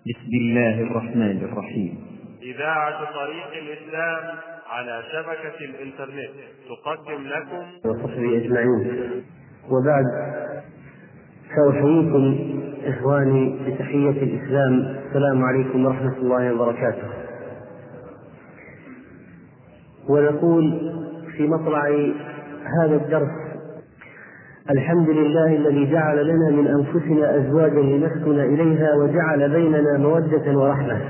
بسم الله الرحمن الرحيم. إذاعة طريق الإسلام على شبكة الإنترنت تقدم لكم. وصحبه أجمعين. وبعد فأحييكم إخواني بتحية الإسلام. السلام عليكم ورحمة الله وبركاته. ونقول في مطلع هذا الدرس الحمد لله الذي جعل لنا من أنفسنا أزواجا لنسكن إليها وجعل بيننا مودة ورحمة.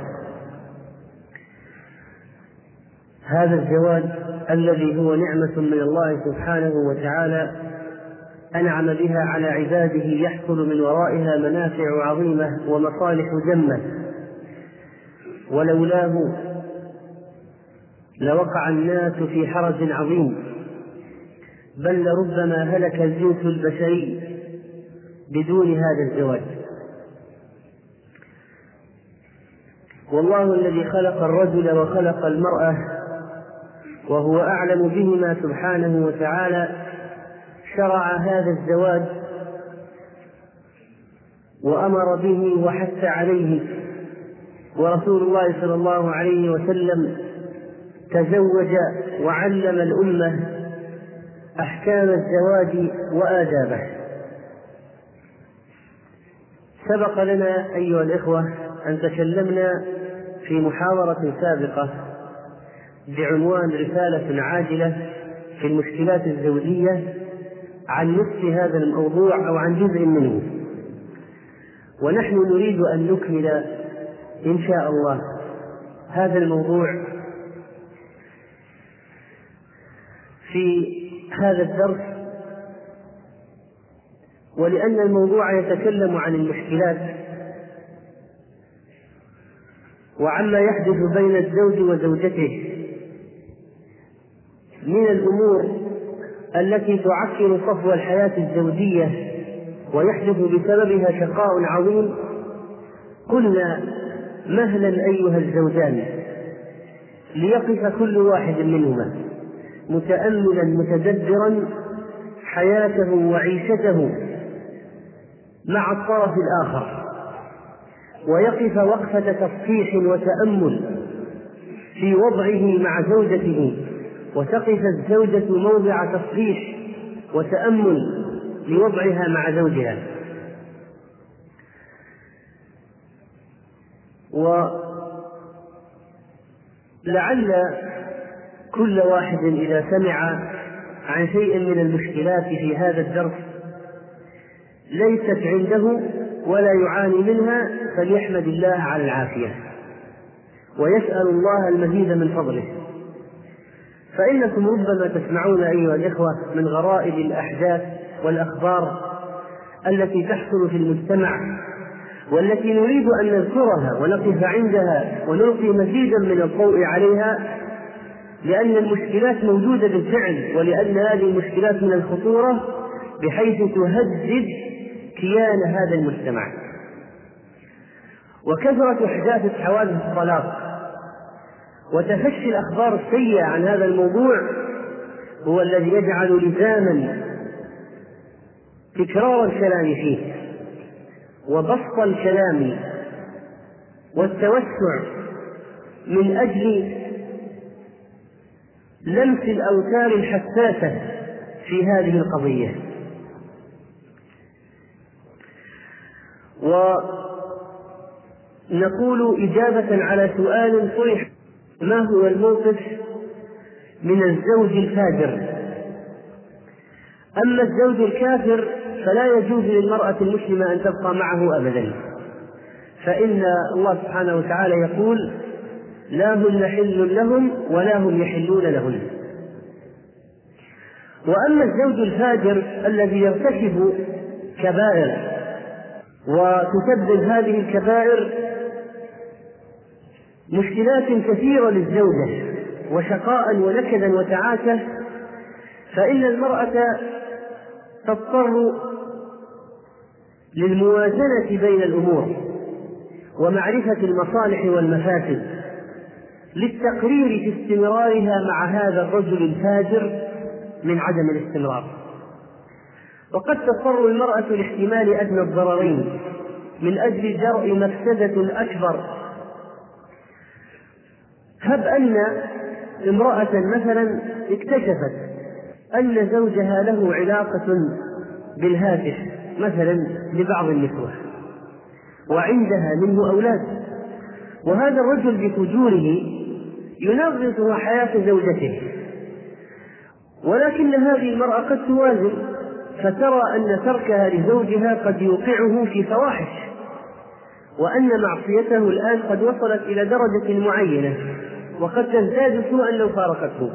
هذا الزواج الذي هو نعمة من الله سبحانه وتعالى أنعم بها على عباده يحصل من ورائها منافع عظيمة ومصالح جمة. ولولاه لوقع الناس في حرج عظيم. بل لربما هلك الجنس البشري بدون هذا الزواج. والله الذي خلق الرجل وخلق المرأة وهو أعلم بهما سبحانه وتعالى شرع هذا الزواج وأمر به وحث عليه. ورسول الله صلى الله عليه وسلم تزوج وعلم الأمة أحكام الزواج وآدابه. سبق لنا أيها الإخوة أن تكلمنا في محاضرة سابقة بعنوان رسالة عاجلة في المشكلات الزوجية عن نصف هذا الموضوع أو عن جزء منه. ونحن نريد أن نكمل إن شاء الله هذا الموضوع في هذا الدرس ولأن الموضوع يتكلم عن المشكلات وعما يحدث بين الزوج وزوجته من الأمور التي تعكر صفو الحياة الزوجية ويحدث بسببها شقاء عظيم قلنا مهلا أيها الزوجان ليقف كل واحد منهما. متأملا متدبرا حياته وعيشته مع الطرف الآخر. ويقف وقفة تصحيح وتأمل في وضعه مع زوجته وتقف الزوجة موضع تصحيح وتأمل لوضعها مع زوجها. ولعل كل واحد إذا سمع عن شيء من المشكلات في هذا الدرس ليست عنده ولا يعاني منها فليحمد الله على العافية. ويسأل الله المزيد من فضله. فإنكم ربما تسمعون أيها الإخوة من غرائب الأحداث والأخبار التي تحصل في المجتمع والتي نريد أن نذكرها ونقف عندها ونلقي مزيدا من الضوء عليها لأن المشكلات موجودة بالفعل ولأن هذه المشكلات من الخطورة بحيث تهدد كيان هذا المجتمع. وكثرة إحداث حوادث الطلاق وتفشي الأخبار السيئة عن هذا الموضوع هو الذي يجعل لزاما تكرار الكلام فيه وبسط الكلام والتوسع من أجل لمس الأوتار الحساسة في هذه القضية. ونقول إجابة على سؤال طرح ما هو الموقف من الزوج الفاجر. أما الزوج الكافر فلا يجوز للمرأة المسلمة أن تبقى معه أبدا. فإن الله سبحانه وتعالى يقول لا هن حل لهم ولا هم يحلون لهن. وأما الزوج الفاجر الذي يرتكب كبائر وتسبب هذه الكبائر مشكلات كثيرة للزوجة وشقاء ونكدا وتعاسة فإن المرأة تضطر للموازنة بين الأمور ومعرفة المصالح والمفاسد. للتقرير في استمرارها مع هذا الرجل الفاجر من عدم الاستمرار. وقد تضطر المرأة لاحتمال أدنى الضررين من أجل درء مفسدة أكبر. هب أن امرأة مثلا اكتشفت أن زوجها له علاقة بالهاتف مثلا لبعض النسوة وعندها منه أولاد. وهذا الرجل بفجوره ينغص حياة زوجته. ولكن هذه المرأة قد توازن فترى أن تركها لزوجها قد يوقعه في فواحش وأن معصيته الآن قد وصلت إلى درجة معينة وقد تزداد سوءا لو فارقته.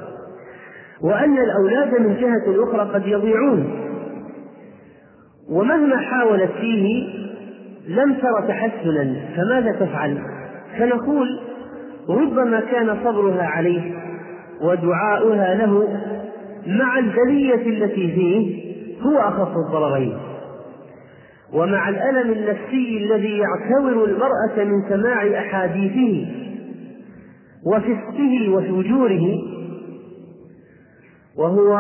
وأن الأولاد من جهة أخرى قد يضيعون. ومهما حاولت فيه لم تر تحسنا فماذا تفعل؟ فنقول ربما كان صبرها عليه ودعاؤها له مع البلية التي فيه هو أخف الضررين. ومع الألم النفسي الذي يعتور المرأة من سماع أحاديثه وفسقه وفجوره وهو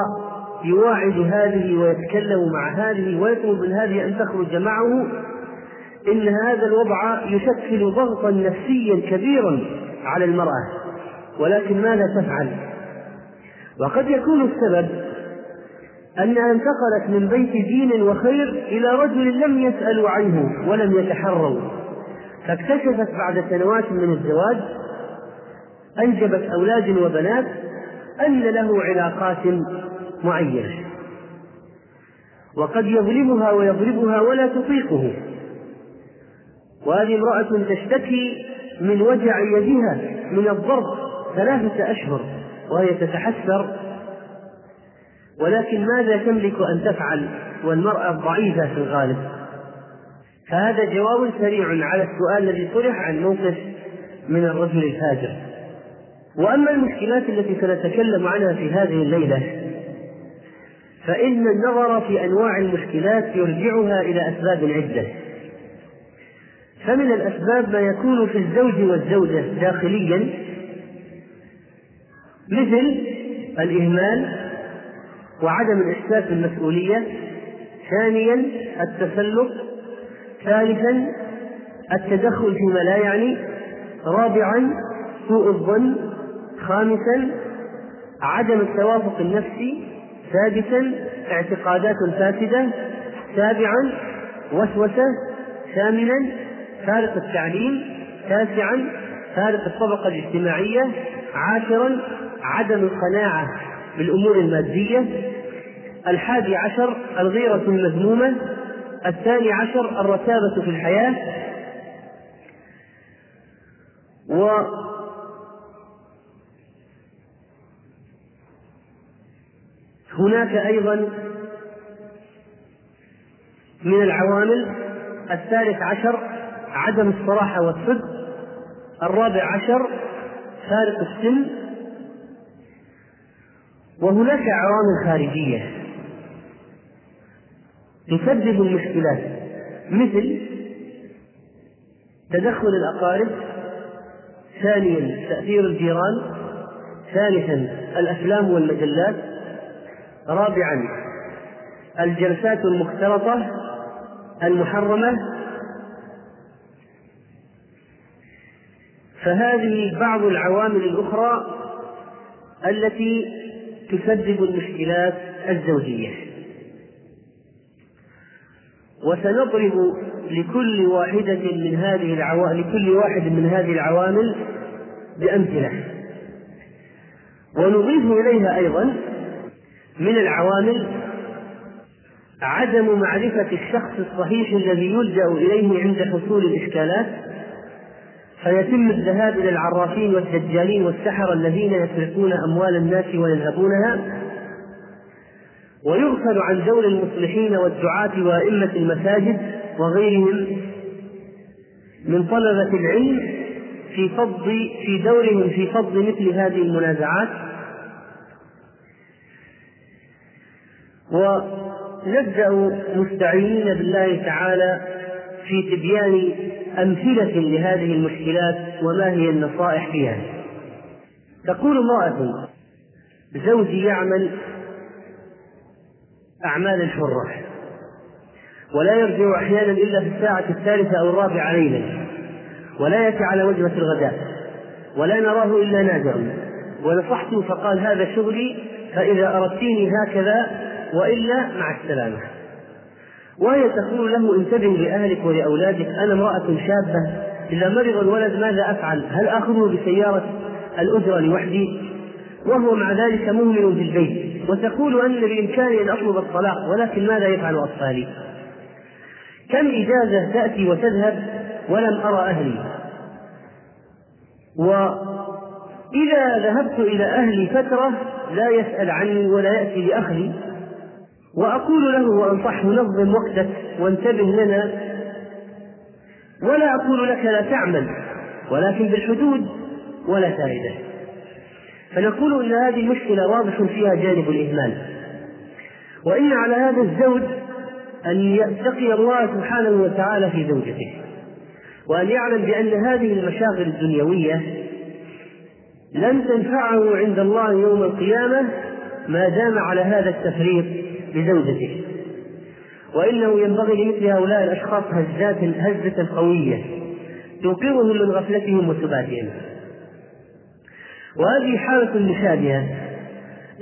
يواعد هذه ويتكلم مع هذه ويطلب من هذه أن تخرج معه إن هذا الوضع يشكل ضغطا نفسيا كبيرا على المرأة ولكن ماذا تفعل؟ وقد يكون السبب أنها انتقلت من بيت دين وخير إلى رجل لم يسألوا عنه ولم يتحروا. فاكتشفت بعد سنوات من الزواج أنجبت أولاد وبنات أن له علاقات معينة. وقد يظلمها ويضربها ولا تطيقه. وهذه امرأة تشتكي من وجع يدها من الضرب ثلاثة أشهر وهي تتحسر. ولكن ماذا تملك أن تفعل والمرأة ضعيفة في الغالب؟ فهذا جواب سريع على السؤال الذي طرح عن موقف من الرجل الفاجر وأما المشكلات التي سنتكلم عنها في هذه الليلة فإن النظر في أنواع المشكلات يرجعها إلى أسباب عدة. فمن الأسباب ما يكون في الزوج والزوجة داخليا مثل الإهمال وعدم الإحساس بالمسؤولية ثانيا التسلط ثالثا التدخل فيما لا يعني رابعا سوء الظن خامسا عدم التوافق النفسي سادسا اعتقادات فاسدة سابعا وسوسة ثامنا فارق التعليم تاسعا فارق الطبقة الاجتماعية عاشرا عدم القناعة بالأمور المادية. الحادي عشر الغيرة المذمومة. الثاني عشر الرتابة في الحياة. و هناك أيضا من العوامل. الثالث عشر عدم الصراحة والصدق الرابع عشر فارق السن وهناك عوامل خارجية تسبب المشكلات مثل تدخل الأقارب ثانيا تأثير الجيران ثالثا الأفلام والمجلات رابعا الجلسات المختلطة المحرمة فهذه بعض العوامل الأخرى التي تسبب المشكلات الزوجية. وسنضرب لكل واحدة من هذه العوامل لكل واحد من هذه العوامل بأمثلة. ونضيف إليها أيضا من العوامل عدم معرفة الشخص الصحيح الذي يلجأ إليه عند حصول الإشكالات فيتم الذهاب إلى العرافين والدجالين والسحرة الذين يسرقون أموال الناس ويذهبونها ويغفل عن دور المصلحين والدعاة وأئمة المساجد وغيرهم من طلبة العلم في فض في دورهم في فض مثل هذه المنازعات. ونبدأ مستعينين بالله تعالى في تبيان أمثلة لهذه المشكلات وما هي النصائح فيها. تقول امرأة زوجي يعمل أعمال الحرة ولا يرجع أحيانا إلا في الساعة الثالثة أو الرابعة ليلا ولا يأتي على وجبة الغداء ولا نراه إلا نادرا. ونصحته فقال هذا شغلي فإذا أردتيني هكذا وإلا مع السلامة. وهي تقول له انتبه لأهلك ولأولادك أنا امرأة شابة إذا مرض الولد ماذا أفعل؟ هل آخذه بسيارة الأجرة لوحدي؟ وهو مع ذلك مهمل في البيت وتقول أن بإمكاني أن أطلب الطلاق ولكن ماذا يفعل أطفالي؟ كم إجازة تأتي وتذهب ولم أرى أهلي وإذا ذهبت إلى أهلي فترة لا يسأل عني ولا يأتي لأخذي وأقول له وأنصحه نظم وقتك وانتبه لنا. ولا أقول لك لا تعمل ولكن بالحدود ولا فائدة. فنقول إن هذه المشكلة واضح فيها جانب الإهمال. وإن على هذا الزوج أن يتقي الله سبحانه وتعالى في زوجته وأن يعلم بأن هذه المشاغل الدنيوية لن تنفعه عند الله يوم القيامة ما دام على هذا التفريط لزوجته وإنه ينبغي لمثل هؤلاء الأشخاص هزات هزة قوية توقظهم من غفلتهم وسباتهم وهذه حالة مشابهة.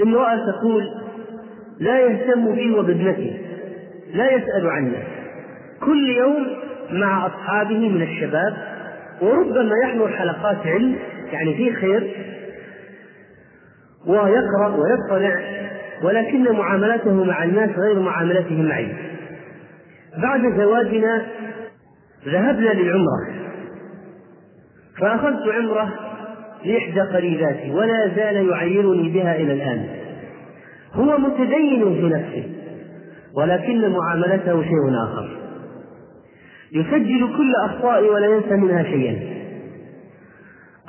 امرأة تقول لا يهتم بي وبابنتي لا يسأل عنا كل يوم مع أصحابه من الشباب وربما يحضر حلقات علم يعني فيه خير ويقرأ ويطلع ولكن معاملته مع الناس غير معاملته معي. بعد زواجنا ذهبنا للعمرة. فأخذت عمرة لإحدى قريباتي ولا زال يعيرني بها إلى الآن. هو متدين في نفسه ولكن معاملته شيء آخر. يسجل كل أخطائي ولا ينسى منها شيئا.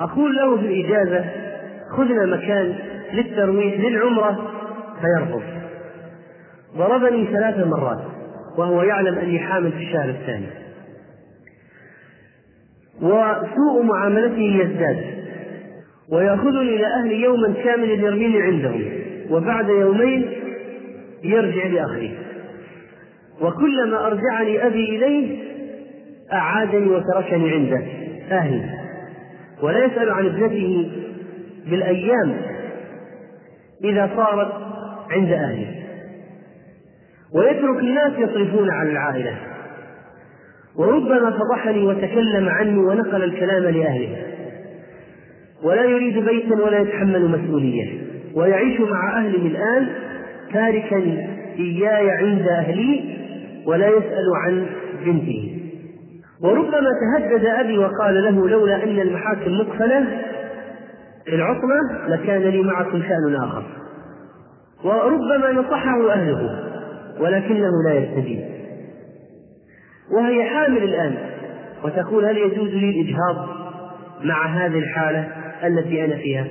أقول له في الإجازة خذنا مكان للترويح للعمرة فيرفض. ضربني ثلاث مرات وهو يعلم أني حامل في الشهر الثاني. وسوء معاملته يزداد ويأخذني إلى أهلي يوما كاملا يرميني عندهم وبعد يومين يرجع لأخذي وكلما أرجعني أبي إليه أعادني وتركني عنده أهلي ولا يسأل عن ابنته بالأيام إذا صارت عند أهله. ويترك الناس يصرفون على العائلة. وربما فضحني وتكلم عني ونقل الكلام لأهله. ولا يريد بيتا ولا يتحمل مسؤولية. ويعيش مع أهله الآن تاركا إياي عند أهلي ولا يسأل عن بنته وربما تهدد أبي وقال له لولا أن المحاكم مقفلة في العصمة لكان لي معكم شأن آخر. وربما نصحه أهله ولكنه لا يستجيب. وهي حامل الآن وتقول هل يجوز لي الإجهاض مع هذه الحالة التي أنا فيها؟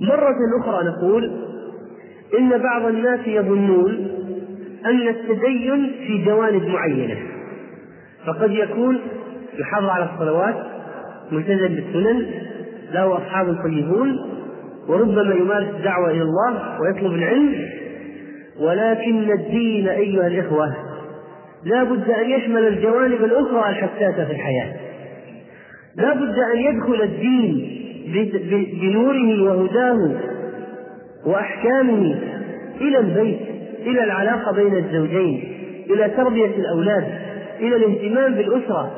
مرة أخرى نقول إن بعض الناس يظنون أن التدين في جوانب معينة. فقد يكون يحافظ على الصلوات ملتزم بالسنن له أصحاب طيبون وربما يمارس الدعوة إلى الله ويطلب العلم. ولكن الدين أيها الإخوة لا بد أن يشمل الجوانب الأخرى الحساسة في الحياة. لا بد أن يدخل الدين بنوره وهداه وأحكامه إلى البيت إلى العلاقة بين الزوجين إلى تربية الأولاد إلى الاهتمام بالأسرة.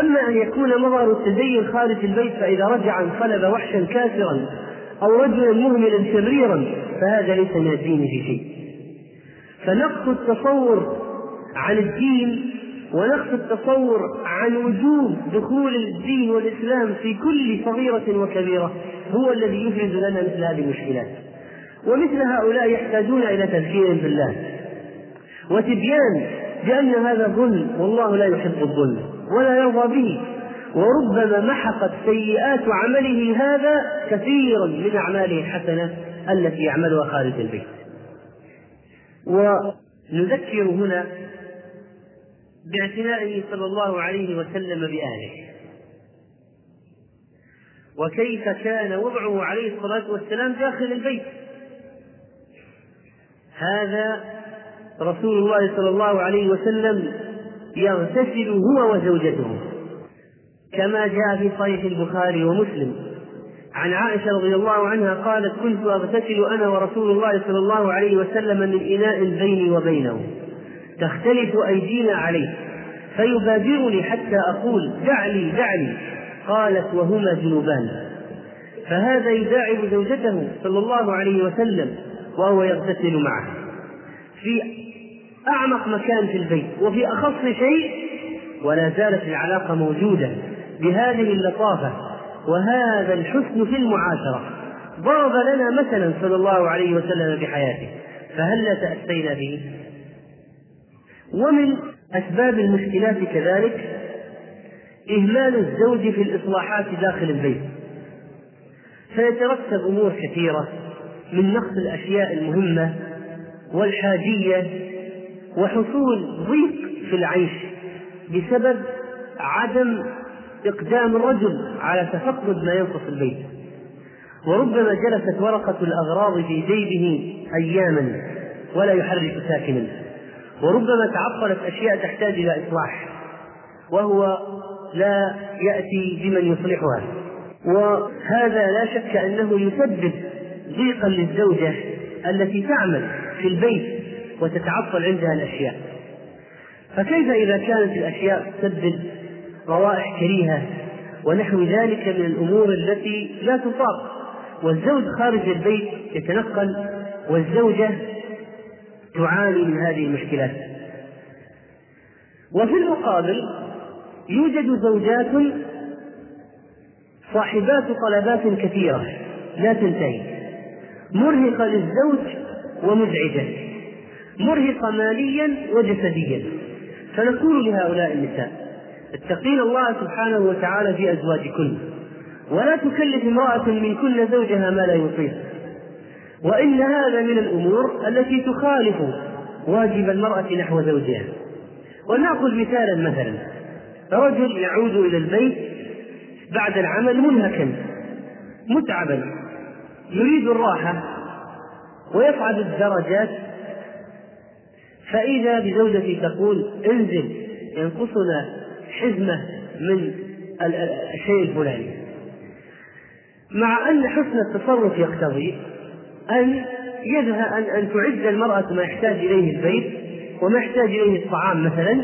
أما أن يكون مظهر التدين خارج البيت فإذا رجع انقلب وحشا كافرا أو رجلا مهملا شريرا فهذا ليس من الدين في شيء. فنقص التصور عن الدين ونقص التصور عن وجوب دخول الدين والإسلام في كل صغيرة وكبيرة هو الذي يفرز لنا مثل هذه المشكلات. ومثل هؤلاء يحتاجون إلى تذكير بالله وتبيان بأن هذا ظلم والله لا يحب الظلم ولا يرضى به. وربما محقت سيئات عمله هذا كثيرا من أعماله الحسنة التي يعملها خارج البيت. ونذكر هنا باعتنائه صلى الله عليه وسلم بأهله. وكيف كان وضعه عليه الصلاة والسلام داخل البيت؟ هذا رسول الله صلى الله عليه وسلم يغتسل هو وزوجته. كما جاء في صحيح البخاري ومسلم. عن عائشة رضي الله عنها قالت كنت أغتسل أنا ورسول الله صلى الله عليه وسلم من إناء بيني وبينه. تختلف أيدينا عليه. فيبادرني حتى أقول دعني دعني. قالت وهما جنوبان. فهذا يداعب زوجته صلى الله عليه وسلم وهو يغتسل معه. في أعمق مكان في البيت وفي أخص شيء ولا زالت العلاقة موجودة. بهذه اللطافة وهذا الحسن في المعاشرة. ضرب لنا مثلا صلى الله عليه وسلم بحياته فهل تأسينا به؟ ومن أسباب المشكلات كذلك إهمال الزوج في الإصلاحات داخل البيت. فيترتب أمور كثيرة من نقص الأشياء المهمة والحاجية وحصول ضيق في العيش بسبب عدم إقدام الرجل على تفقد ما ينقص البيت. وربما جلست ورقة الأغراض في جيبه أياما ولا يحرك ساكنا. وربما تعطلت أشياء تحتاج إلى إصلاح. وهو لا يأتي بمن يصلحها. وهذا لا شك أنه يسبب ضيقا للزوجة التي تعمل في البيت وتتعطل عندها الأشياء. فكيف إذا كانت الأشياء تسبب روائح كريهة ونحو ذلك من الأمور التي لا تطاق. والزوج خارج البيت يتنقل والزوجة تعاني من هذه المشكلات. وفي المقابل يوجد زوجات صاحبات طلبات كثيرة لا تنتهي. مرهقة للزوج ومزعجة. مرهقة ماليا وجسديا. فنقول لهؤلاء النساء اتقين الله سبحانه وتعالى في أزواجكن. ولا تكلف امرأة منكن زوجها ما لا يطيق. وإن هذا من الأمور التي تخالف واجب المرأة نحو زوجها. ولنأخذ مثالا مثلا. رجل يعود إلى البيت بعد العمل منهكا متعبا يريد الراحة ويصعد الدرجات. فإذا بزوجته تقول انزل ينقصنا حزمة من الشيء الفلاني. مع أن حسن التصرف يقتضي أن يذهب أن أن تعد المرأة ما يحتاج إليه البيت وما يحتاج إليه الطعام مثلا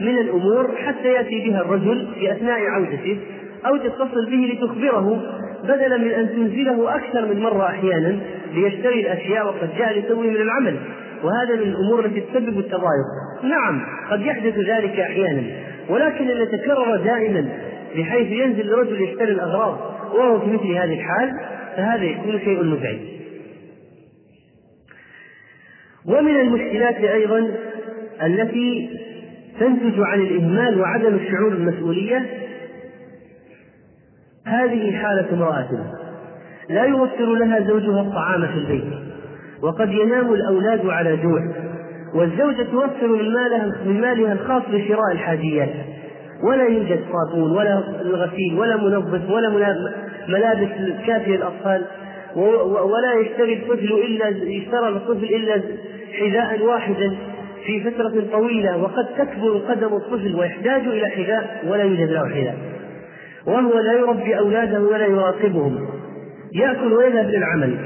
من الأمور حتى يأتي بها الرجل في أثناء عودته أو تتصل به لتخبره بدلا من أن تنزله أكثر من مرة أحيانا ليشتري الأشياء وقد جاء لتوه من العمل. وهذا من الأمور التي تسبب التضايق. نعم قد يحدث ذلك أحيانا. ولكن أن يتكرر دائما بحيث ينزل الرجل يشتري الأغراض وهو في مثل هذه الحال فهذا يكون شيء مزعج ومن المشكلات أيضا التي تنتج عن الإهمال وعدم الشعور بالمسؤولية هذه حالة امرأة. لا يوفر لها زوجها الطعام في البيت وقد ينام الأولاد على جوع. والزوجة توفر من مالها من مالها الخاص لشراء الحاجيات. ولا يوجد صابون ولا غسيل ولا منظف ولا ملابس كافية للأطفال. ولا يشتري الطفل إلا يشترى الطفل إلا حذاء واحدا في فترة طويلة. وقد تكبر قدم الطفل ويحتاج إلى حذاء ولا يوجد له حذاء. وهو لا يربي أولاده ولا يراقبهم. يأكل ويذهب للعمل.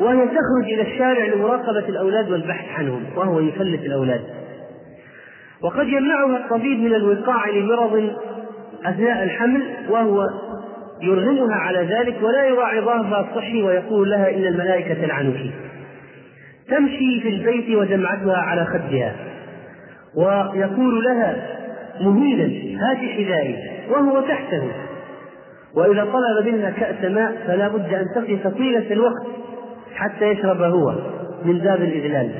وهي تخرج إلى الشارع لمراقبة الأولاد والبحث عنهم وهو يفلت الأولاد. وقد يمنعها الطبيب من الوقاع لمرض أثناء الحمل وهو يرغمها على ذلك ولا يراعي ظهرها الصحي ويقول لها إن الملائكة تلعنك. تمشي في البيت ودمعتها على خدها ويقول لها مهينا هات حذائي وهو تحته. وإذا طلب منها كأس ماء فلا بد أن تقف طيلة الوقت. حتى يشرب هو من باب الإذلال.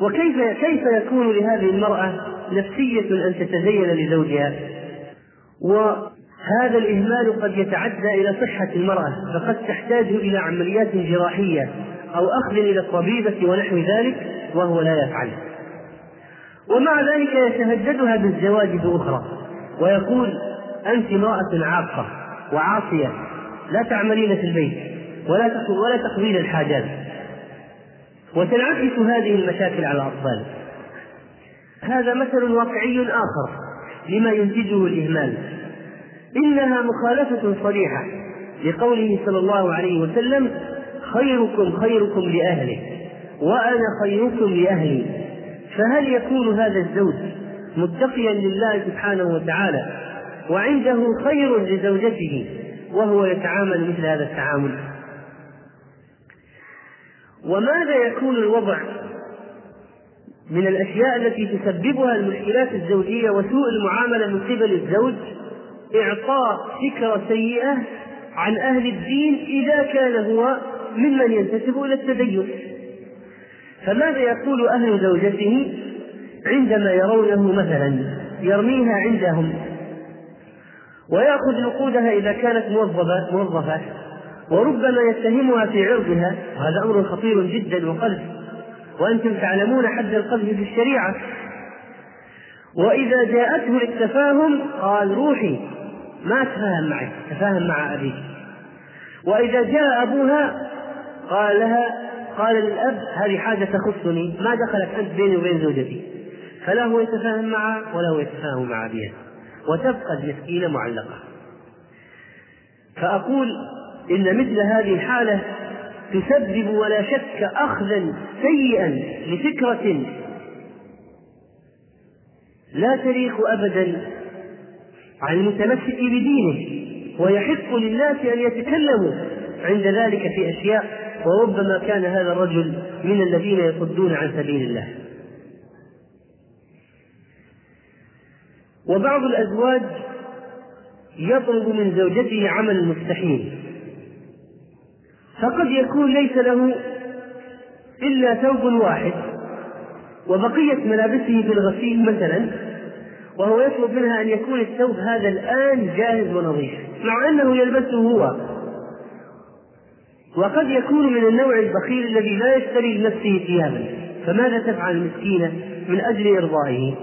وكيف كيف يكون لهذه المرأة نفسية أن تتزين لزوجها؟ وهذا الإهمال قد يتعدى إلى صحة المرأة فقد تحتاج إلى عمليات جراحية أو أخذ إلى الطبيبة ونحو ذلك وهو لا يفعل. ومع ذلك يتهددها بالزواج بأخرى. ويقول أنت امرأة عاقة وعاصية لا تعملين في البيت. ولا ولا تقضين الحاجات. وتنعكس هذه المشاكل على الأطفال. هذا مثل واقعي آخر لما ينتجه الإهمال. إنها مخالفة صريحة لقوله صلى الله عليه وسلم خيركم خيركم لأهله وأنا خيركم لأهلي. فهل يكون هذا الزوج متقيا لله سبحانه وتعالى؟ وعنده خير لزوجته وهو يتعامل مثل هذا التعامل. وماذا يكون الوضع من الأشياء التي تسببها المشكلات الزوجية وسوء المعاملة من قبل الزوج؟ إعطاء فكرة سيئة عن أهل الدين إذا كان هو ممن ينتسب إلى التدين. فماذا يقول أهل زوجته عندما يرونه مثلا يرميها عندهم؟ ويأخذ نقودها إذا كانت موظفة موظفة. وربما يتهمها في عرضها وهذا أمر خطير جدا وقلب وأنتم تعلمون حد القذف في الشريعة. وإذا جاءته للتفاهم قال روحي ما أتفاهم معك تفاهم مع أبيك. وإذا جاء أبوها قال لها قال للأب هذه حاجة تخصني ما دخلت أنت بيني وبين زوجتي. فلا هو يتفاهم معها ولا هو يتفاهم مع أبيها. وتبقى المسكينة معلقة. فأقول إن مثل هذه الحالة تسبب ولا شك أخذا سيئا لفكرة لا تليق أبدا عن المتمسك بدينه ويحق للناس أن يتكلموا عند ذلك في أشياء وربما كان هذا الرجل من الذين يصدون عن سبيل الله. وبعض الأزواج يطلب من زوجته عمل مستحيل. فقد يكون ليس له إلا ثوب واحد وبقية ملابسه في الغسيل مثلا وهو يطلب منها أن يكون الثوب هذا الآن جاهز ونظيف. مع أنه يلبسه هو. وقد يكون من النوع البخيل الذي لا يشتري لنفسه ثيابا. فماذا تفعل المسكينة من أجل إرضائه؟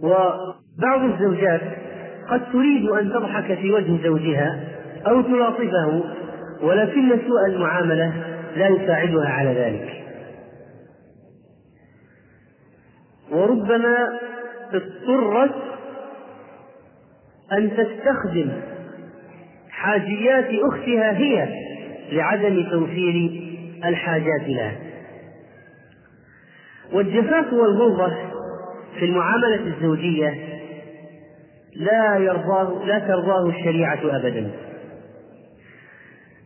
وبعض الزوجات قد تريد أن تضحك في وجه زوجها أو تلاطفه. ولكن سوء المعاملة لا يساعدها على ذلك. وربما اضطرت أن تستخدم حاجيات أختها هي لعدم توفير الحاجات لها. والجفاف والغلظة في المعاملة الزوجية لا يرضاه لا ترضاه الشريعة أبدا.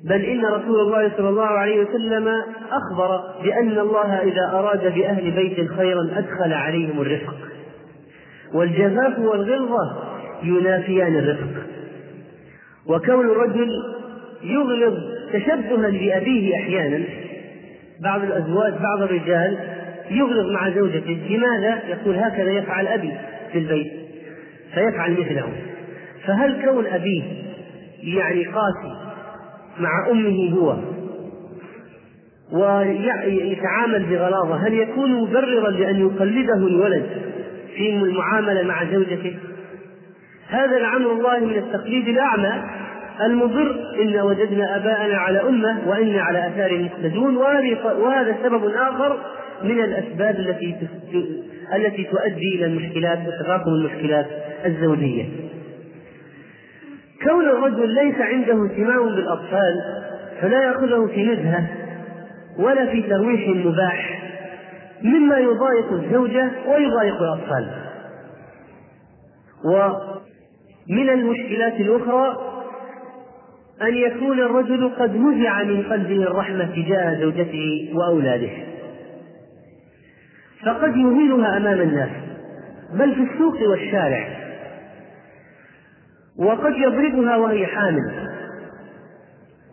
بل إن رسول الله صلى الله عليه وسلم أخبر بأن الله إذا أراد بأهل بيت خيرا أدخل عليهم الرفق. والجفاف والغلظة ينافيان الرفق. وكون الرجل يغلظ تشبها بأبيه أحيانا بعض الأزواج بعض الرجال يغلظ مع زوجته لماذا؟ يقول هكذا يفعل أبي في البيت فيفعل مثله. فهل كون أبيه يعني قاسي مع أمه هو. ويتعامل بغلاظة. هل يكون مبررا لأن يقلده الولد في المعاملة مع زوجته؟ هذا لعمر الله من التقليد الأعمى المضر. إن وجدنا آباءنا على أمة وإنا على آثار مقتدون. وهذا سبب آخر من الأسباب التي التي تؤدي إلى المشكلات وتفاقم المشكلات الزوجية. كون الرجل ليس عنده اهتمام بالأطفال فلا يأخذه في نزهة ولا في ترويح مباح مما يضايق الزوجة ويضايق الأطفال. ومن المشكلات الأخرى أن يكون الرجل قد نزع من قلبه الرحمة تجاه زوجته وأولاده فقد يهينها أمام الناس بل في السوق والشارع وقد يضربها وهي حامل.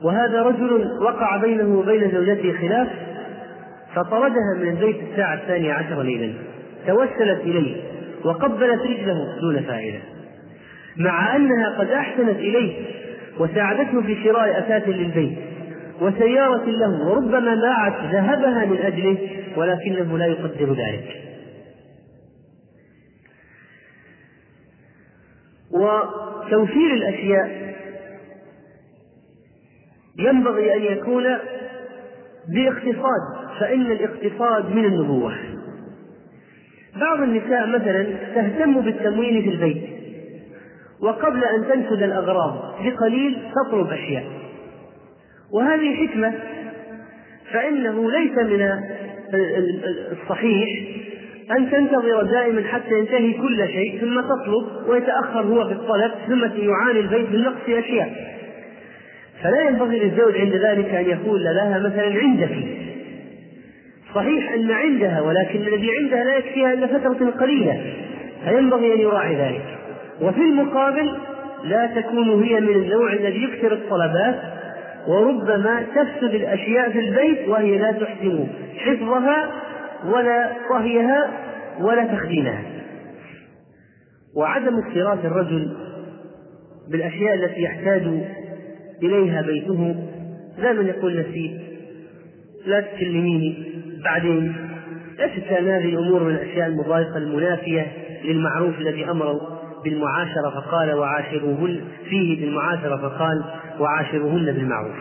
وهذا رجل وقع بينه وبين زوجته خلاف فطردها من البيت الساعة الثانية عشر ليلا. توسلت إليه وقبلت رجله دون فائدة. مع أنها قد أحسنت إليه وساعدته في شراء أثاث للبيت وسيارة له وربما باعت ذهبها من أجله ولكنه لا يقدر ذلك. وتوفير الأشياء ينبغي أن يكون باقتصاد فإن الاقتصاد من النبوة. بعض النساء مثلا تهتم بالتموين في البيت وقبل أن تنفذ الأغراض بقليل تطلب أشياء. وهذه حكمة فإنه ليس من الصحيح أن تنتظر دائما حتى ينتهي كل شيء ثم تطلب ويتأخر هو في الطلب ثم يعاني البيت من نقص أشياء. فلا ينبغي للزوج عند ذلك أن يقول لها مثلا عندك. صحيح أن عندها ولكن الذي عندها لا يكفيها إلا فترة قليلة. فينبغي أن يراعي ذلك. وفي المقابل لا تكون هي من النوع الذي يكثر الطلبات وربما تفسد الأشياء في البيت وهي لا تحسن حفظها ولا طهيها ولا تخزينها وعدم اكتراث الرجل بالأشياء التي يحتاج إليها بيته لا من يقول نسيت لا تكلميني بعدين. ليست كان هذه الأمور من الأشياء المضايقة المنافية للمعروف الذي أمر بالمعاشرة فقال وعاشروهن فيه بالمعاشرة فقال وعاشروهن بالمعروف.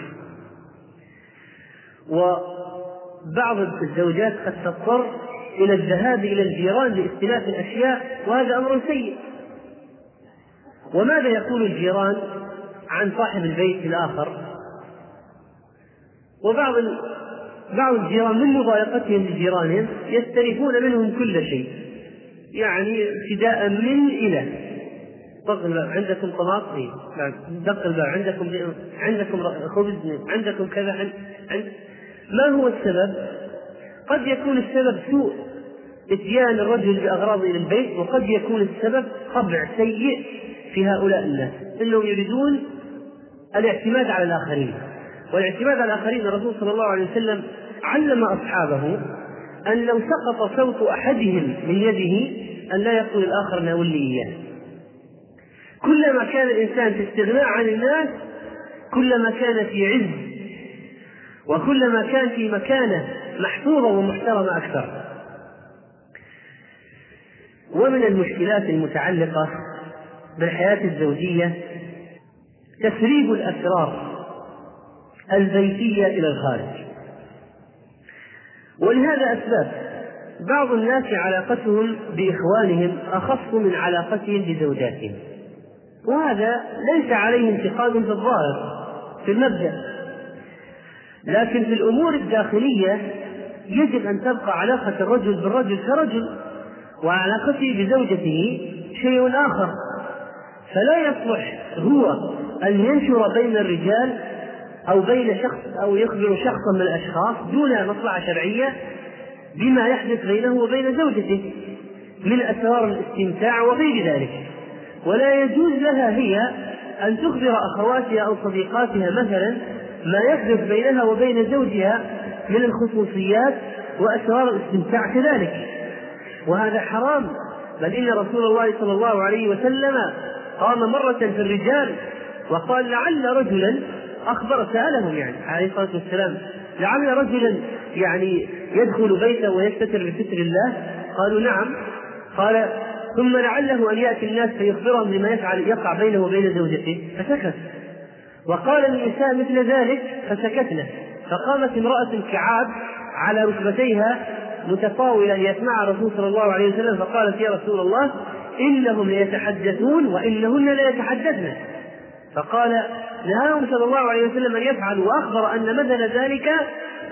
وبعض الزوجات قد تضطر إلى الذهاب إلى الجيران لاستلاف الأشياء وهذا أمر سيء. وماذا يقول الجيران عن صاحب البيت الآخر؟ وبعض بعض الجيران من مضايقتهم لجيرانهم يستلفون منهم كل شيء. يعني ابتداء من إلى طق الباب عندكم طماطم دق الباب عندكم عندكم خبز؟ عندكم كذا؟ عند ما هو السبب؟ قد يكون السبب سوء إتيان الرجل باغراض إلى البيت وقد يكون السبب طبع سيء في هؤلاء الناس إنهم يريدون الاعتماد على الآخرين والاعتماد على الآخرين الرسول صلى الله عليه وسلم علم أصحابه أن لو سقط صوت أحدهم من يده أن لا يقول الآخر ناولني إياه كلما كان الإنسان في استغناء عن الناس كلما كان في عز وكلما كان في مكانه محفوظة ومحترمة أكثر. ومن المشكلات المتعلقة بالحياة الزوجية تسريب الأسرار البيتية إلى الخارج. ولهذا أسباب بعض الناس علاقتهم بإخوانهم أخف من علاقتهم بزوجاتهم. وهذا ليس عليه انتقاد في الظاهر في المبدأ. لكن في الأمور الداخلية يجب أن تبقى علاقة الرجل بالرجل كرجل وعلاقته بزوجته شيء آخر. فلا يصلح هو أن ينشر بين الرجال أو بين شخص أو يخبر شخصا من الأشخاص دون مصلحة شرعية بما يحدث بينه وبين زوجته من أسرار الاستمتاع وغير ذلك. ولا يجوز لها هي أن تخبر أخواتها أو صديقاتها مثلا ما يحدث بينها وبين زوجها من الخصوصيات وأسرار الاستمتاع كذلك. وهذا حرام بل إن رسول الله صلى الله عليه وسلم قام مرة في الرجال وقال لعل رجلا أخبر سألهم يعني عليه الصلاة والسلام لعل رجلا يعني يدخل بيته ويستتر بستر الله؟ قالوا نعم. قال ثم لعله أن يأتي الناس فيخبرهم بما يفعل يقع بينه وبين زوجته فسكت. وقال النساء مثل ذلك فسكتنا. فقامت امرأة كعاب على ركبتيها متطاولة ليسمع الرسول صلى الله عليه وسلم فقالت يا رسول الله إنهم ليتحدثون وإنهن ليتحدثن فقال نهاهم صلى الله عليه وسلم أن يفعلوا وأخبر أن مثل ذلك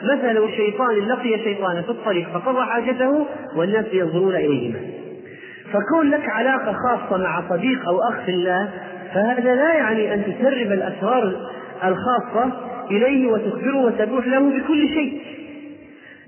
مثل شيطان لقي شيطانا في الطريق فقضى حاجته والناس ينظرون إليهما. فكون لك علاقة خاصة مع صديق أو أخ في الله فهذا لا يعني أن تسرب الأسرار الخاصة إليه وتخبره وتبوح له بكل شيء.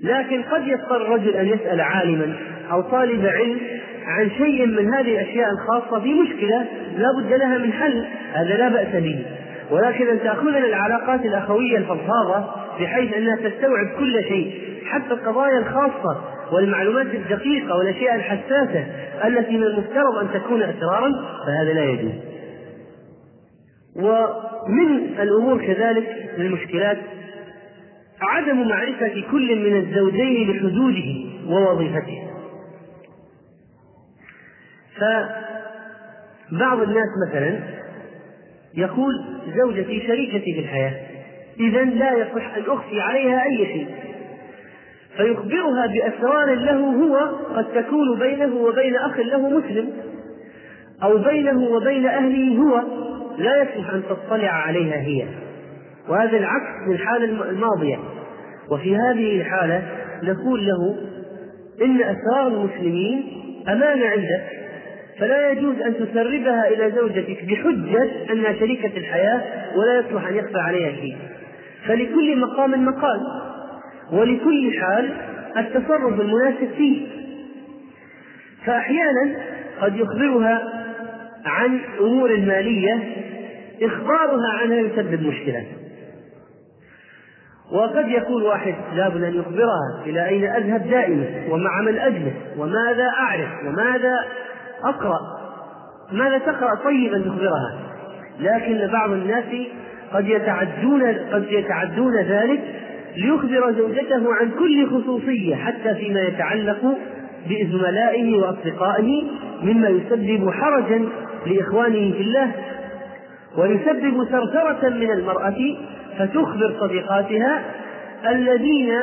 لكن قد يضطر الرجل أن يسأل عالما أو طالب علم عن شيء من هذه الأشياء الخاصة في مشكلة لا بد لها من حل. هذا لا بأس به. ولكن أن تأخذنا العلاقات الأخوية الفضفاضة بحيث أنها تستوعب كل شيء حتى القضايا الخاصة والمعلومات الدقيقة والأشياء الحساسة التي من المفترض أن تكون أسرارا فهذا لا يجوز. ومن الأمور كذلك من المشكلات عدم معرفة كل من الزوجين لحدوده ووظيفته فبعض الناس مثلا يقول زوجتي شريكتي في الحياة إذا لا يصح أن أخفي عليها أي شيء. فيخبرها بأسرار له هو قد تكون بينه وبين أخ له مسلم أو بينه وبين أهله هو. لا يصح أن تطلع عليها هي. وهذا العكس من الحالة الماضية. وفي هذه الحالة نقول له إن أسرار المسلمين أمانة عندك فلا يجوز أن تسربها إلى زوجتك بحجة أنها شريكة الحياة ولا يصلح أن يخفى عليها شيء. فلكل مقام مقال. ولكل حال التصرف المناسب فيه. فأحيانا قد يخبرها عن أمور مالية إخبارها عنها يسبب مشكلة. وقد يقول واحد لابد أن يخبرها إلى أين أذهب دائما ومع من أجلس وماذا أعرف وماذا أقرأ ماذا تقرأ طيبا تخبرها لكن بعض الناس قد يتعدون قد يتعدون ذلك ليخبر زوجته عن كل خصوصية حتى فيما يتعلق بزملائه وأصدقائه مما يسبب حرجا لإخوانه في الله ويسبب ثرثرة من المرأة فتخبر صديقاتها الذين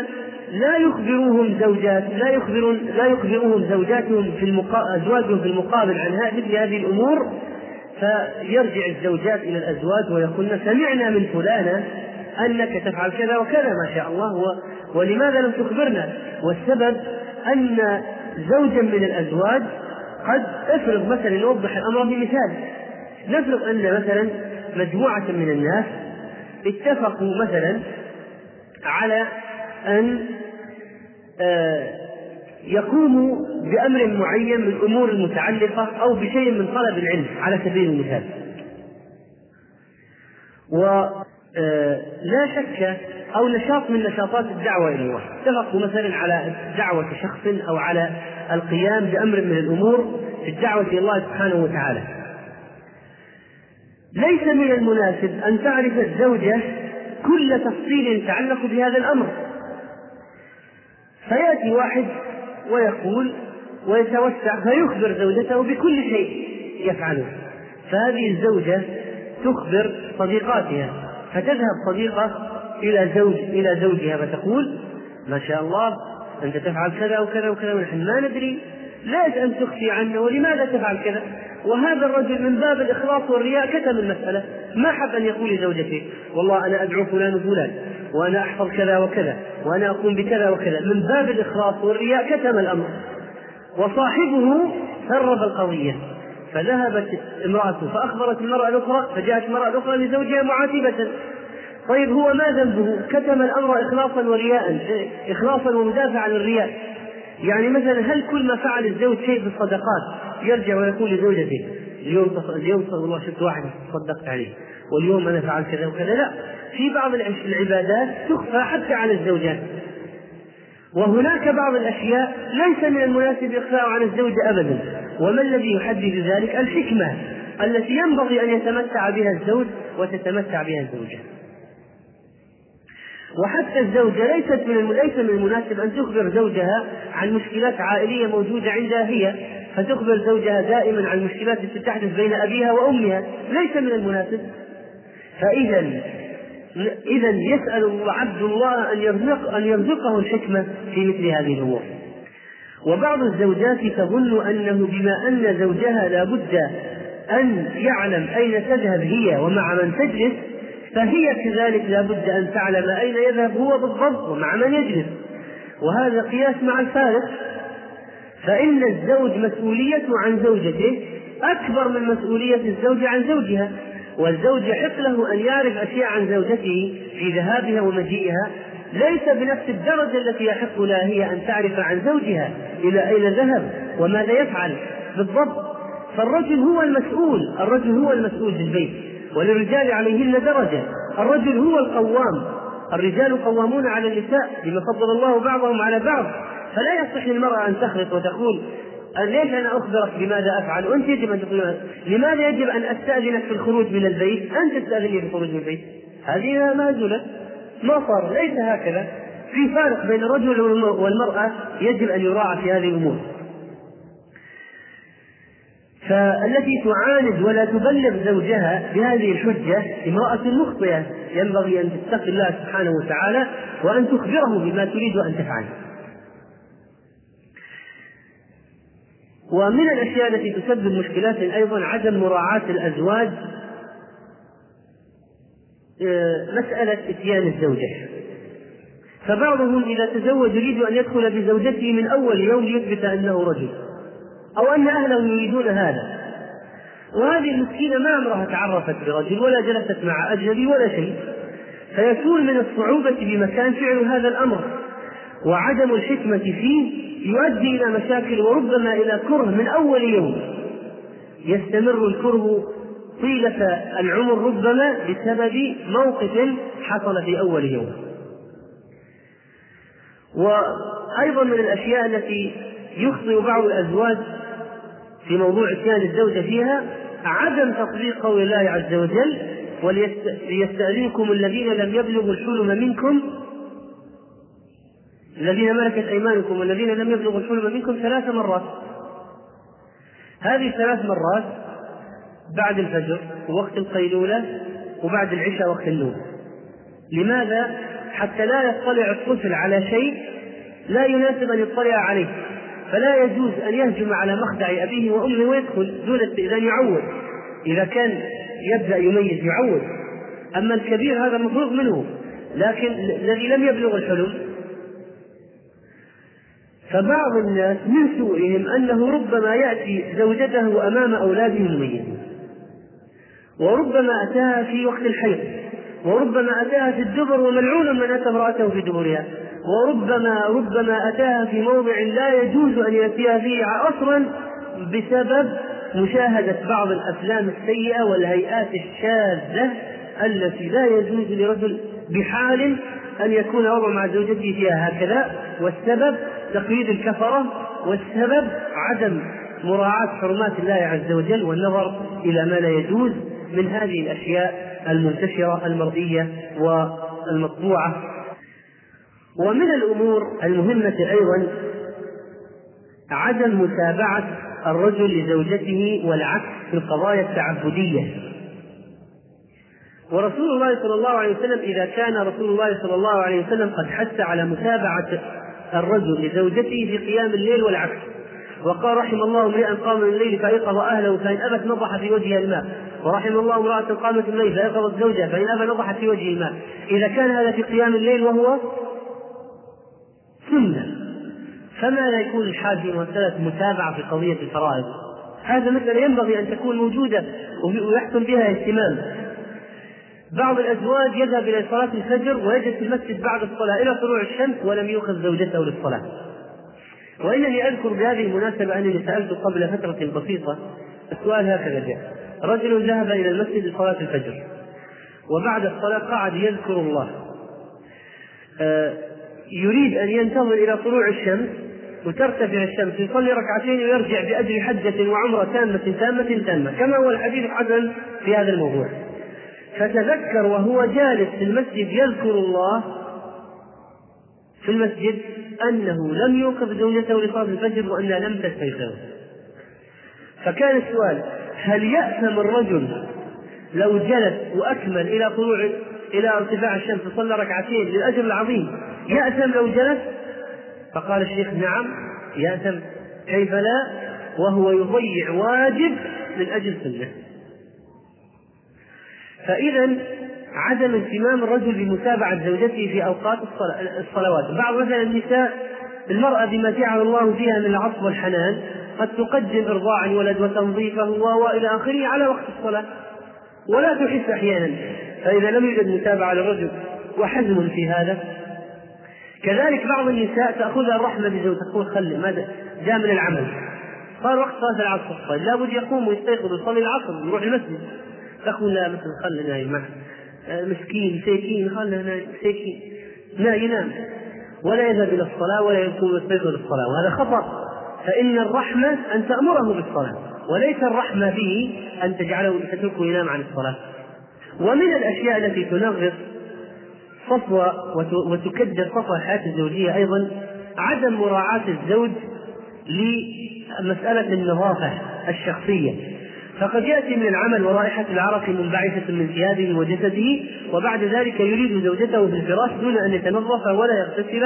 لا يخبروهم زوجات لا يخبرون لا يخبروهم زوجاتهم في المقا... أزواجهم في المقابل عن مثل هذه الأمور فيرجع الزوجات إلى الأزواج ويقولن سمعنا من فلانة أنك تفعل كذا وكذا ما شاء الله. ولماذا لم تخبرنا؟ والسبب أن زوجا من الأزواج قد افرض مثلا نوضح الأمر بمثال نفرض أن مثلا مجموعة من الناس اتفقوا مثلا على أن آه، يقوموا بأمر معين من الأمور المتعلقة أو بشيء من طلب العلم على سبيل المثال. ولا آه، شك أو نشاط من نشاطات الدعوة إلى الله. اتفقوا مثلا على دعوة شخص أو على القيام بأمر من الأمور في الدعوة إلى الله سبحانه وتعالى. ليس من المناسب أن تعرف الزوجة كل تفصيل يتعلق بهذا الأمر. فيأتي واحد ويقول ويتوسع فيخبر زوجته بكل شيء يفعله. فهذه الزوجة تخبر صديقاتها فتذهب صديقة إلى زوج إلى زوجها فتقول ما شاء الله أنت تفعل كذا وكذا وكذا ونحن ما ندري. ليش أن تخفي عنا ولماذا تفعل كذا؟ وهذا الرجل من باب الإخلاص والرياء كتم المسألة. ما حب أن يقول لزوجته والله أنا أدعو فلان وفلان وأنا أحفظ كذا وكذا وأنا أقوم بكذا وكذا. من باب الإخلاص والرياء كتم الأمر. وصاحبه سرب القضية. فذهبت امرأته فأخبرت المرأة الأخرى فجاءت المرأة الأخرى لزوجها معاتبة. طيب هو ما ذنبه؟ كتم الأمر إخلاصا ورياء إخلاصا ومدافعا عن الرياء يعني مثلا هل كل ما فعل الزوج شيء في الصدقات يرجع ويقول لزوجته اليوم اليوم والله شفت واحد صدقت عليه. واليوم أنا فعلت كذا وكذا. لا. في بعض العبادات تخفى حتى على الزوجات. وهناك بعض الأشياء ليس من المناسب إخفاء عن الزوج ابدا. وما الذي يحدد ذلك؟ الحكمة التي ينبغي أن يتمتع بها الزوج وتتمتع بها الزوجة. وحتى الزوجة ليست من ليس من المناسب أن تخبر زوجها عن مشكلات عائلية موجودة عندها هي فتخبر زوجها دائما عن المشكلات التي تحدث بين أبيها وأمها ليس من المناسب. فإذا إذا يسأل عبد الله أن يرزق أن يرزقه الحكمة في مثل هذه الأمور. وبعض الزوجات تظن أنه بما أن زوجها لا بد أن يعلم أين تذهب هي ومع من تجلس فهي كذلك لا بد أن تعلم أين يذهب هو بالضبط ومع من يجلس. وهذا قياس مع الفارق. فإن الزوج مسؤوليته عن زوجته أكبر من مسؤولية الزوجة عن زوجها. والزوج يحق له أن يعرف أشياء عن زوجته في ذهابها ومجيئها. ليس بنفس الدرجة التي يحق لها هي أن تعرف عن زوجها إلى أين ذهب وماذا يفعل بالضبط. فالرجل هو المسؤول. الرجل هو المسؤول بالبيت. وللرجال عليهن درجة. الرجل هو القوام. الرجال قوامون على النساء بما فضل الله بعضهم على بعض. فلا يصح للمرأة أن تخلط وتقول ليش أنا أخبرك بماذا أفعل؟ وأنت يجب أن تقول لماذا يجب أن أستأذنك في الخروج من البيت؟ أنت تستأذني في الخروج من البيت. هذه مازلة ما صار ليس هكذا. في فارق بين الرجل والمرأة يجب أن يراعى في هذه الأمور. فالتي تعاند ولا تبلغ زوجها بهذه الحجة امرأة مخطئة ينبغي أن تتقي الله سبحانه وتعالى وأن تخبره بما تريد أن تفعل. ومن الأشياء التي تسبب مشكلات أيضا عدم مراعاة الأزواج آه، مسألة إتيان الزوجة. فبعضهم إذا تزوج يريد أن يدخل بزوجته من أول يوم ليثبت أنه رجل. أو أن أهله يريدون هذا. وهذه المسكينة ما عمرها تعرفت برجل ولا جلست مع أجنبي ولا شيء. فيكون من الصعوبة بمكان فعل هذا الأمر. وعدم الحكمة فيه يؤدي إلى مشاكل وربما إلى كره من أول يوم. يستمر الكره طيلة العمر ربما بسبب موقف حصل في أول يوم. وأيضا من الأشياء التي يخطئ بعض الأزواج في موضوع إتيان الزوجة فيها عدم تطبيق قول الله عز وجل وليستأذنكم الذين لم يبلغوا الحلم منكم الذين ملكت أيمانكم والذين لم يبلغوا الحلم منكم ثلاث مرات. هذه ثلاث مرات بعد الفجر ووقت القيلولة وبعد العشاء وقت النوم. لماذا؟ حتى لا يطلع الطفل على شيء لا يناسب أن يطلع عليه. فلا يجوز أن يهجم على مخدع أبيه وأمه ويدخل دون استئذان يعود إذا كان يبدأ يميز يعود أما الكبير هذا مفروغ منه. لكن الذي لم يبلغ الحلم فبعض الناس من سوءهم أنه ربما يأتي زوجته أمام أولاده مميزين. وربما أتاها في وقت الحيض. وربما أتاها في الدبر وملعون من أتى امرأته في دبرها. وربما ربما أتاها في موضع لا يجوز أن يأتيها فيه أصلا بسبب مشاهدة بعض الأفلام السيئة والهيئات الشاذة التي لا يجوز لرجل بحال أن يكون وضع مع زوجته فيها هكذا. والسبب تقييد الكفرة. والسبب عدم مراعاة حرمات الله عز وجل والنظر إلى ما لا يجوز من هذه الأشياء. المنتشرة المرئية والمطبوعة. ومن الأمور المهمة أيضا عدم متابعة الرجل لزوجته والعكس في القضايا التعبدية. ورسول الله صلى الله عليه وسلم إذا كان رسول الله صلى الله عليه وسلم قد حث على متابعة الرجل لزوجته في قيام الليل والعكس. وقال رحم الله امرئا قام من الليل فأيقظ أهله فإن أبت نضح في وجهها الماء. ورحم الله امرأة قامت الليل فأيقظت زوجها فإن ابى نضحت في وجه الماء. إذا كان هذا في قيام الليل وهو سنة. فما يكون الحال في مسألة متابعة في قضية الفرائض؟ هذا مسألة ينبغي أن تكون موجودة ويحصل بها اهتمام. بعض الأزواج يذهب إلى صلاة الفجر ويجلس في المسجد بعد الصلاة إلى طلوع الشمس ولم يؤخذ زوجته للصلاة. وإنني أذكر بهذه المناسبة أنني سألت قبل فترة بسيطة السؤال هكذا جاء. رجل ذهب إلى المسجد لصلاة الفجر وبعد الصلاة قعد يذكر الله. آه، يريد أن ينتظر إلى طلوع الشمس وترتفع الشمس يصلي ركعتين ويرجع بأجر حجة وعمرة تامة تامة تامة كما هو الحديث حسن في هذا الموضوع. فتذكر وهو جالس في المسجد يذكر الله في المسجد أنه لم يوقف زوجته لصلاة الفجر وأنها لم تستيقظ. فكان السؤال هل يأثم الرجل لو جلس وأكمل إلى طلوع إلى ارتفاع الشمس وصلى ركعتين للأجر العظيم يأثم لو جلس؟ فقال الشيخ نعم يأثم. كيف لا؟ وهو يضيع واجب من أجل سنة. فإذا عدم اهتمام الرجل بمتابعة زوجته في أوقات الصلوات. بعض مثلا النساء المرأة بما جعل الله فيها من العطف والحنان قد تقدم إرضاع الولد وتنظيفه وإلى آخره على وقت الصلاة. ولا تحس أحيانا. فإذا لم يوجد متابعة للرجل وحزم في هذا. كذلك بعض النساء تأخذها الرحمة بزوجها تقول خلي ماذا جاء من العمل. صار وقت صلاة العصر. طيب لابد يقوم ويستيقظ ويصلي العصر ويروح المسجد. تقول لا مثلا خلي نايم معه مسكين مساكين خلنا مساكين لا ينام. ولا يذهب إلى الصلاة ولا يكون يستيقظ للصلاة وهذا خطأ. فإن الرحمة أن تأمره بالصلاة وليس الرحمة به أن تجعله تتركه ينام عن الصلاة. ومن الأشياء التي تنغص صفو وتكدر صفو الحياة الزوجية أيضا عدم مراعاة الزوج لمسألة النظافة الشخصية. فقد يأتي من العمل ورائحة العرق منبعثة من ثيابه وجسده وبعد ذلك يريد زوجته في الفراش دون أن يتنظف ولا يغتسل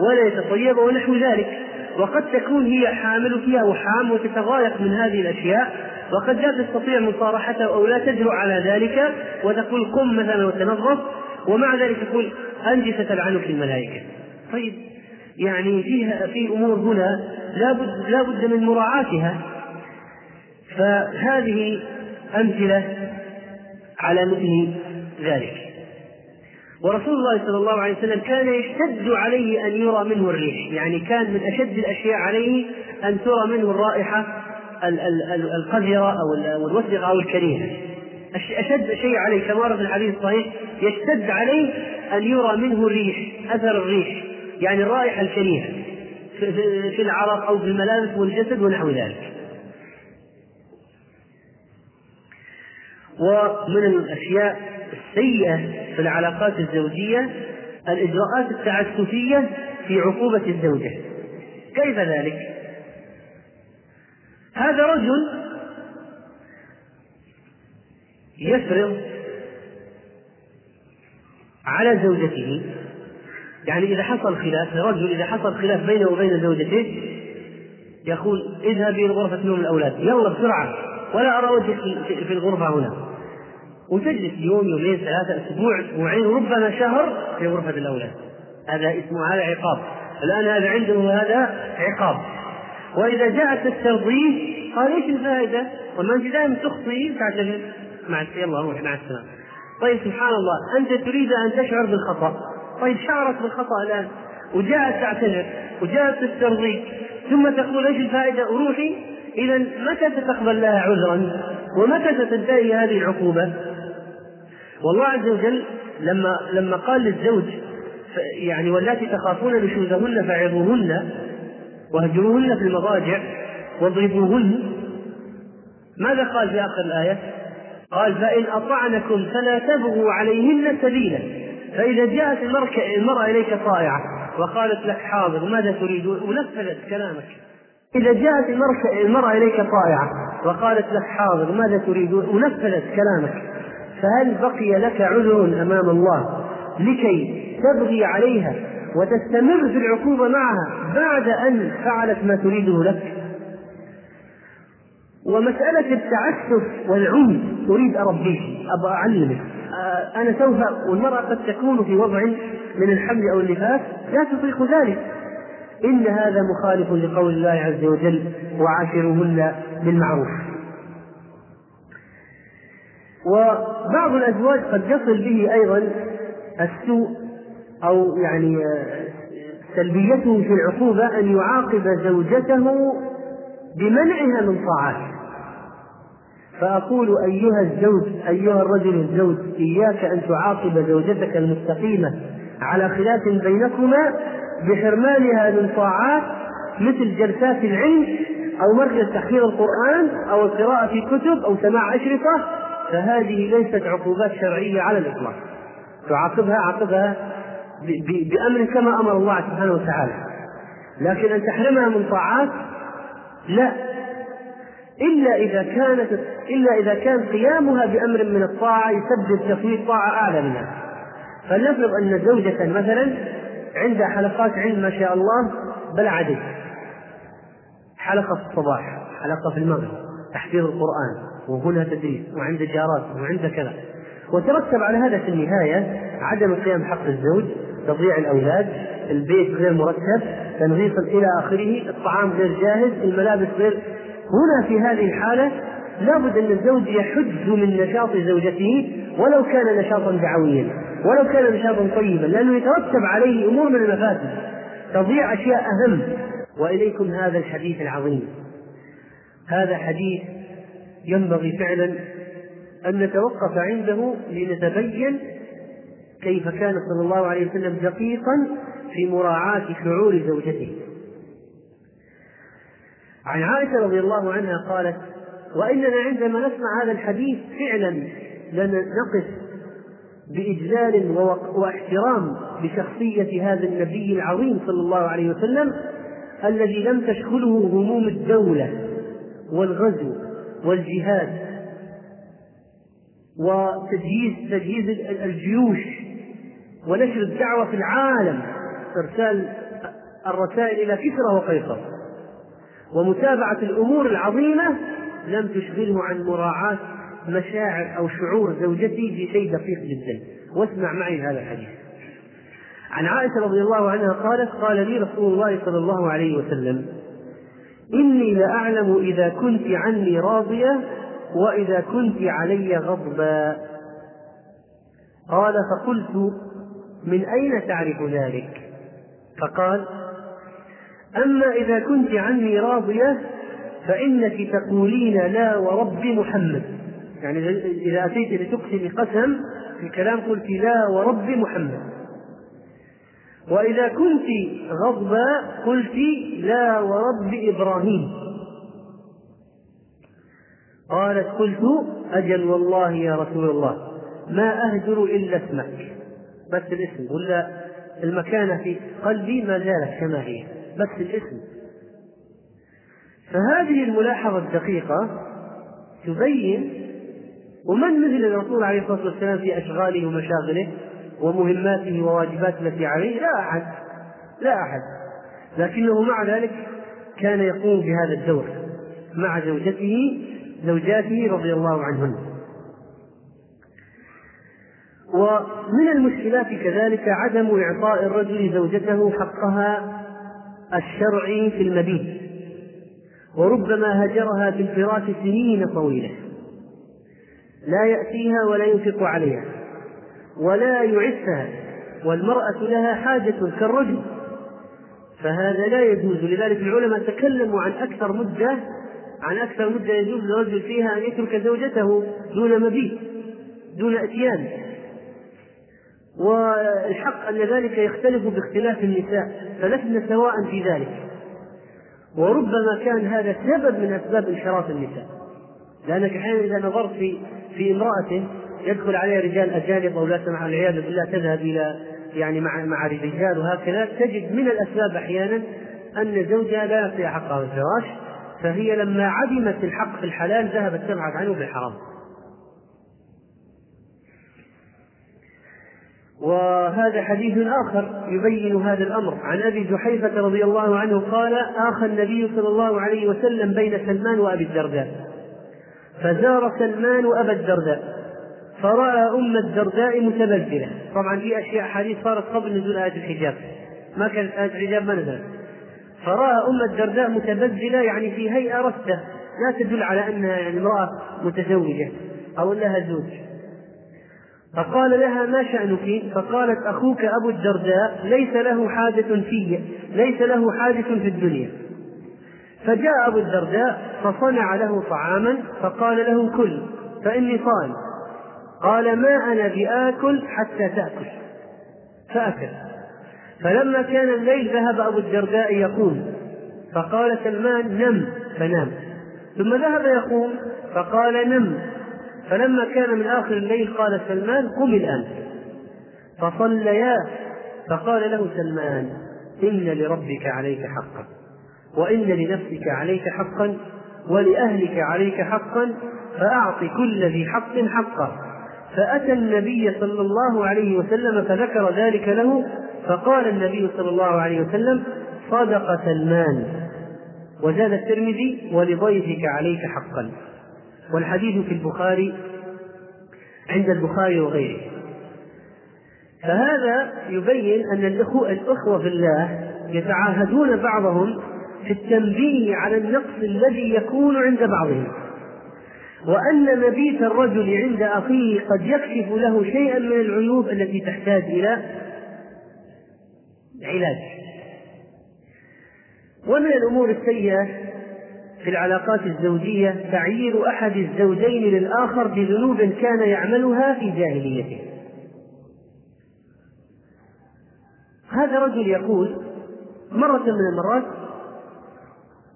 ولا يتطيب ونحو ذلك. وقد تكون هي حامل فيها وحام وتتضايق من هذه الأشياء وقد لا تستطيع مصارحته أو لا تجرؤ على ذلك وتقول قم مثلا وتنظف ومع ذلك تقول أنت ستلعنك الملائكة. طيب يعني فيها في أمور هنا لابد لابد من مراعاتها. فهذه أمثلة على مثل ذلك. ورسول الله صلى الله عليه وسلم كان يشتد عليه أن يرى منه الريح يعني كان من أشد الأشياء عليه أن ترى منه الرائحة القذرة أو الوسخه أو الكريهة. أشد شيء عليه كما ورد في الحديث الصحيح يشتد عليه أن يرى منه الريح أثر الريح يعني الرائحة الكريهة في العرق أو في الملابس والجسد ونحو ذلك. ومن الأشياء السيئة في العلاقات الزوجية الإجراءات التعسفية في عقوبة الزوجة كيف ذلك؟ هذا رجل يفرض على زوجته يعني إذا حصل خلاف رجل إذا حصل خلاف بينه وبين زوجته يقول اذهبي لغرفة نوم الأولاد يلا بسرعة ولا أرى وجهك في الغرفة هنا وتجلس يوم يومين ثلاثة أسبوع أسبوعين وربما شهر في غرفة الأولاد. هذا اسمه هذا عقاب. الآن هذا عنده هذا عقاب. وإذا جاءت الترضيه قال إيش الفائدة؟ وما أنت دائما تخطئي تعتذر مع يلا روح مع السلامة. طيب سبحان الله أنت تريد أن تشعر بالخطأ. طيب شعرت بالخطأ الآن. وجاءت تعتذر وجاءت تسترضيك ثم تقول إيش الفائدة؟ وروحي إذا متى ستقبل لها عذرا؟ ومتى ستنتهي هذه العقوبة؟ والله عز وجل لما لما قال للزوج يعني واللاتي تخافون نشوزهن فعظوهن واهجروهن في المضاجع واضربوهن ماذا قال في آخر الآية؟ قال فإن أطعنكم فلا تبغوا عليهن سبيلا فإذا جاءت المرأة إليك طائعة وقالت لك حاضر ماذا تريد؟ ونفذت كلامك. إذا جاءت المرأة إليك طائعة وقالت لك حاضر ماذا تريد؟ ونفذت كلامك. فهل بقي لك عذر أمام الله لكي تبغي عليها وتستمر في العقوبة معها بعد أن فعلت ما تريده لك؟ ومسألة التعسف والعنف تريد أربيك أبغى أعلمك آه، أنا سوف والمرأة قد تكون في وضع من الحمل أو النفاس لا تطيق ذلك. إن هذا مخالف لقول الله عز وجل وعاشروهن بالمعروف. وبعض الأزواج قد يصل به أيضا السوء أو يعني آه، سلبيته في العقوبة أن يعاقب زوجته بمنعها من طاعات فأقول أيها الزوج أيها الرجل الزوج إياك أن تعاقب زوجتك المستقيمة على خلاف بينكما بحرمانها من طاعات مثل جلسات العلم أو مركز تحفيظ القرآن أو القراءة في كتب أو سماع أشرطة فهذه ليست عقوبات شرعية على الإطلاق. تعاقبها عاقبها بأمر كما أمر الله سبحانه وتعالى. لكن أن تحرمها من طاعات لا. إلا إذا كانت إلا إذا كان قيامها بأمر من الطاعة يسبب تفويت طاعة أعلى منها فلنفرض أن زوجة مثلا عندها حلقات علم ما شاء الله بلا عدد حلقة في الصباح حلقة في المغرب تحفيظ القرآن. وهنا تدريس وعند جارات وعند كذا. وترتب على هذا في النهاية عدم قيام حق الزوج تضييع الأولاد البيت غير مرتب تنظيف إلى آخره الطعام غير جاهز الملابس غير. هنا في هذه الحالة لابد أن الزوج يحد من نشاط زوجته ولو كان نشاطا دعويا ولو كان نشاطا طيبا لأنه يترتب عليه أمور من المفاسد. تضيع أشياء أهم. وإليكم هذا الحديث العظيم. هذا حديث ينبغي فعلا أن نتوقف عنده لنتبين كيف كان صلى الله عليه وسلم دقيقا في مراعاة شعور زوجته. عن عائشة رضي الله عنها قالت وإننا عندما نسمع هذا الحديث فعلا لنقف بإجلال واحترام بشخصية هذا النبي العظيم صلى الله عليه وسلم الذي لم تشغله هموم الدولة والغزو والجهاد وتجهيز تجهيز الجيوش ونشر الدعوة في العالم إرسال الرسائل إلى كسرى وقيصر. ومتابعة الأمور العظيمة لم تشغله عن مراعاة مشاعر أو شعور زوجته بشيء دقيق جدا. واسمع معي هذا الحديث. عن عائشة رضي الله عنها قالت قال لي رسول الله صلى الله عليه وسلم إني لأعلم إذا كنت عني راضية وإذا كنت علي غضبا. قال فقلت من أين تعرف ذلك؟ فقال أما إذا كنت عني راضية فإنك تقولين لا ورب محمد. يعني إذا أتيت لتقسم قسم في الكلام قلت لا ورب محمد. وإذا كنت غضبا قلت لا ورب إبراهيم. قالت قلت أجل والله يا رسول الله ما أهجر إلا اسمك. بس الاسم ولا المكانة في قلبي ما زالت كما هي. بس الاسم. فهذه الملاحظة الدقيقة تبين ومن مثل الرسول عليه الصلاة والسلام في أشغاله ومشاغله ومهماته وواجباته التي عليه لا أحد لا أحد. لكنه مع ذلك كان يقوم بهذا الدور مع زوجته زوجاته رضي الله عنهن. ومن المشكلات كذلك عدم إعطاء الرجل زوجته حقها الشرعي في المبيت وربما هجرها في الفراش سنين طويلة. لا يأتيها ولا ينفق عليها. ولا يعفها والمرأة لها حاجة كالرجل. فهذا لا يجوز. لذلك العلماء تكلموا عن أكثر مدة عن أكثر مدة يجوز للرجل فيها أن يترك زوجته دون مبيت دون إتيان. والحق أن ذلك يختلف باختلاف النساء فلسنا سواء في ذلك. وربما كان هذا سبب من أسباب انحراف النساء. لأنك أحيانا إذا نظرت في في امرأة يدخل عليها رجال أجانب أو لا سمح والعياذ بالله تذهب إلى يعني مع مع رجال وهكذا. تجد من الأسباب أحيانا أن زوجها لا يعطيها حقها في الفراش فهي لما عدمت الحق في الحلال ذهبت تبحث عنه في الحرام وهذا حديث آخر يبين هذا الأمر. عن أبي جحيفة رضي الله عنه قال آخى النبي صلى الله عليه وسلم بين سلمان وأبي الدرداء. فزار سلمان أبا الدرداء. فرأى أم الدرداء متبذلة. طبعا في أشياء حديث صارت قبل نزول آية الحجاب. ما كانت آية الحجاب ما نزلت. فرأى أم الدرداء متبذلة يعني في هيئة رثة لا تدل على أنها يعني امرأة متزوجة أو لها زوج. فقال لها ما شأنك؟ فقالت أخوك أبو الدرداء ليس له حاجة في ليس له حاجة في الدنيا. فجاء أبو الدرداء فصنع له طعاما فقال له كل فإني صائم. قال ما أنا بآكل حتى تأكل. فأكل. فلما كان الليل ذهب أبو الدرداء يقوم. فقال سلمان نم فنام. ثم ذهب يقوم فقال نم. فلما كان من آخر الليل قال سلمان قم الآن. فصليا فقال له سلمان إن لربك عليك حقا وإن لنفسك عليك حقا ولأهلك عليك حقا فأعط كل ذي حق حقه. فأتى النبي صلى الله عليه وسلم فذكر ذلك له فقال النبي صلى الله عليه وسلم صدق سلمان وزاد الترمذي ولضيفك عليك حقا. والحديث في البخاري عند البخاري وغيره. فهذا يبين أن الأخوة في الله يتعاهدون بعضهم في التنبيه على النقص الذي يكون عند بعضهم. وأن مبيت الرجل عند أخيه قد يكشف له شيئا من العيوب التي تحتاج إلى علاج. ومن الأمور السيئة في العلاقات الزوجية تعيير أحد الزوجين للآخر بذنوب كان يعملها في جاهليته. هذا رجل يقول مرة من المرات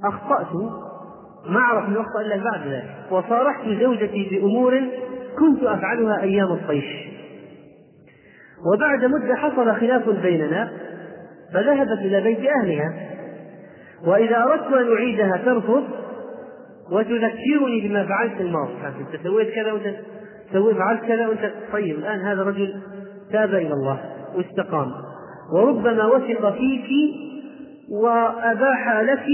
أخطأت ما أعرف أخطأ إلا بعد ذلك. وصارحت زوجتي بأمور كنت أفعلها أيام الطيش. وبعد مدة حصل خلاف بيننا فذهبت إلى بيت أهلها. وإذا أردت أن أعيدها ترفض وتذكرني بما فعلت في الماضي. أنت سويت كذا وأنت سويت فعلت كذا وأنت طيب الآن هذا رجل تاب إلى الله واستقام. وربما وثق فيك وأباح لك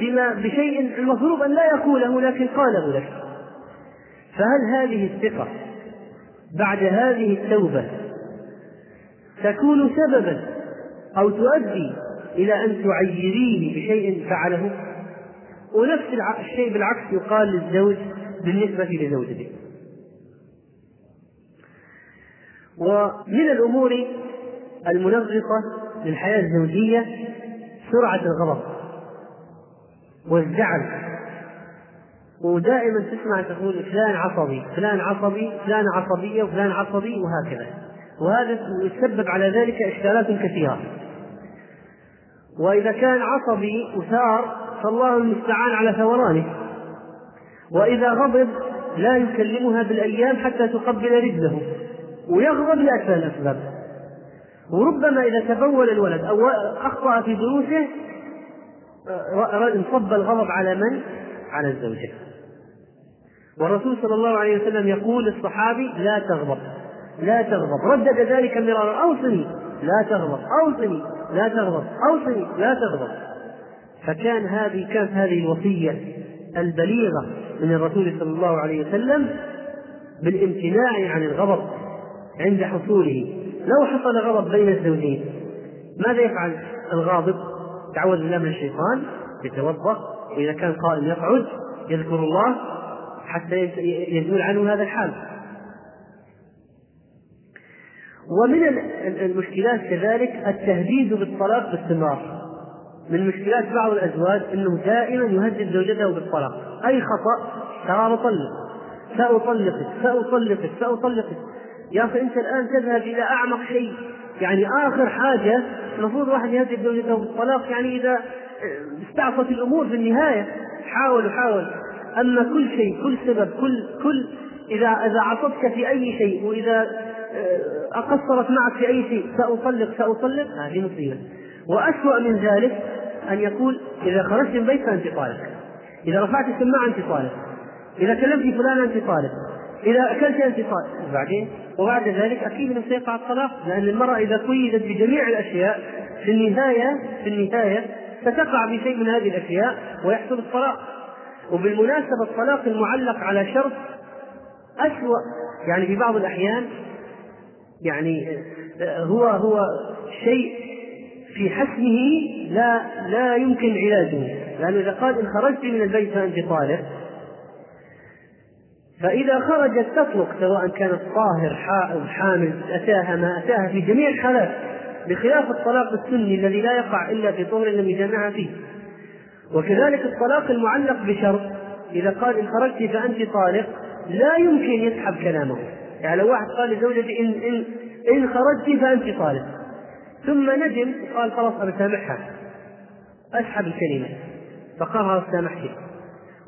بما بشيء المفروض أن لا يقوله لكن قاله لك. فهل هذه الثقة بعد هذه التوبة تكون سببا أو تؤدي إلى أن تعيريه بشيء فعله؟ ونفس الشيء بالعكس يقال للزوج بالنسبة لزوجته. ومن الأمور المنغصة للحياة الزوجية سرعة الغضب والزعل. ودائما تسمع تقول فلان عصبي فلان عصبي فلان عصبية وفلان عصبي وهكذا. وهذا يسبب على ذلك إشكالات كثيرة. وإذا كان عصبي وثار فالله المستعان على ثورانه. وإذا غضب لا يكلمها بالأيام حتى تقبل رجله. ويغضب لأكثر الأسباب وربما إذا تبول الولد أو أخطأ في دروسه انصب الغضب على من؟ على الزوجة. والرسول صلى الله عليه وسلم يقول للصحابي لا تغضب لا تغضب. ردد ذلك مرارا أوصني لا تغضب أوصني لا تغضب أوصني لا تغضب. فكان هذه كانت هذه الوصية البليغة من الرسول صلى الله عليه وسلم بالامتناع عن الغضب عند حصوله. لو حصل غضب بين الزوجين ماذا يفعل الغاضب؟ تعوذ بالله من الشيطان يتوضأ وإذا كان قائم يقعد يذكر الله حتى يزول عنه هذا الحال. ومن المشكلات كذلك التهديد بالطلاق باستمرار. من مشكلات بعض الأزواج إنه دائما يهدد زوجته بالطلاق. أي خطأ؟ ترى بطلق ساطلقك ساطلقك ساطلقك يا أخي أنت الآن تذهب إلى أعمق شيء. يعني آخر حاجة المفروض واحد يهدد زوجته بالطلاق يعني إذا استعصت الأمور في النهاية حاول وحاول. أما كل شيء كل سبب كل كل إذا إذا عصتك في أي شيء وإذا آه، قصرت معك في أي شيء ساطلق ساطلق هذه مصيبة. وأسوأ من ذلك أن يقول إذا خرجت من بيت فأنت طالق. إذا رفعت السماعة أنت طالق. إذا كلمت فلان أنت طالق. إذا أكلت أنت طالق وبعدين وبعد ذلك أكيد أنه سيقع الطلاق لأن المرأة إذا قيدت بجميع الأشياء في النهاية في النهاية ستقع بشيء من هذه الأشياء ويحصل الطلاق. وبالمناسبة الطلاق المعلق على شرط أسوأ. يعني في بعض الأحيان يعني هو هو شيء في حسمه لا لا يمكن علاجه. لأنه إذا قال إن خرجت من البيت فأنت طالق. فإذا خرجت تطلق سواء كانت طاهر أو حامل أتاها ما أتاها في جميع الحالات بخلاف الطلاق السني الذي لا يقع إلا في طهر لم يجمعها فيه. وكذلك الطلاق المعلق بشرط إذا قال إن خرجت فأنت طالق لا يمكن يسحب كلامه. يعني لو واحد قال لزوجته إن إن إن خرجت فأنت طالق. ثم ندم قال خلاص أنا سامحها. أسحب الكلمة. فقال خلاص سامحتك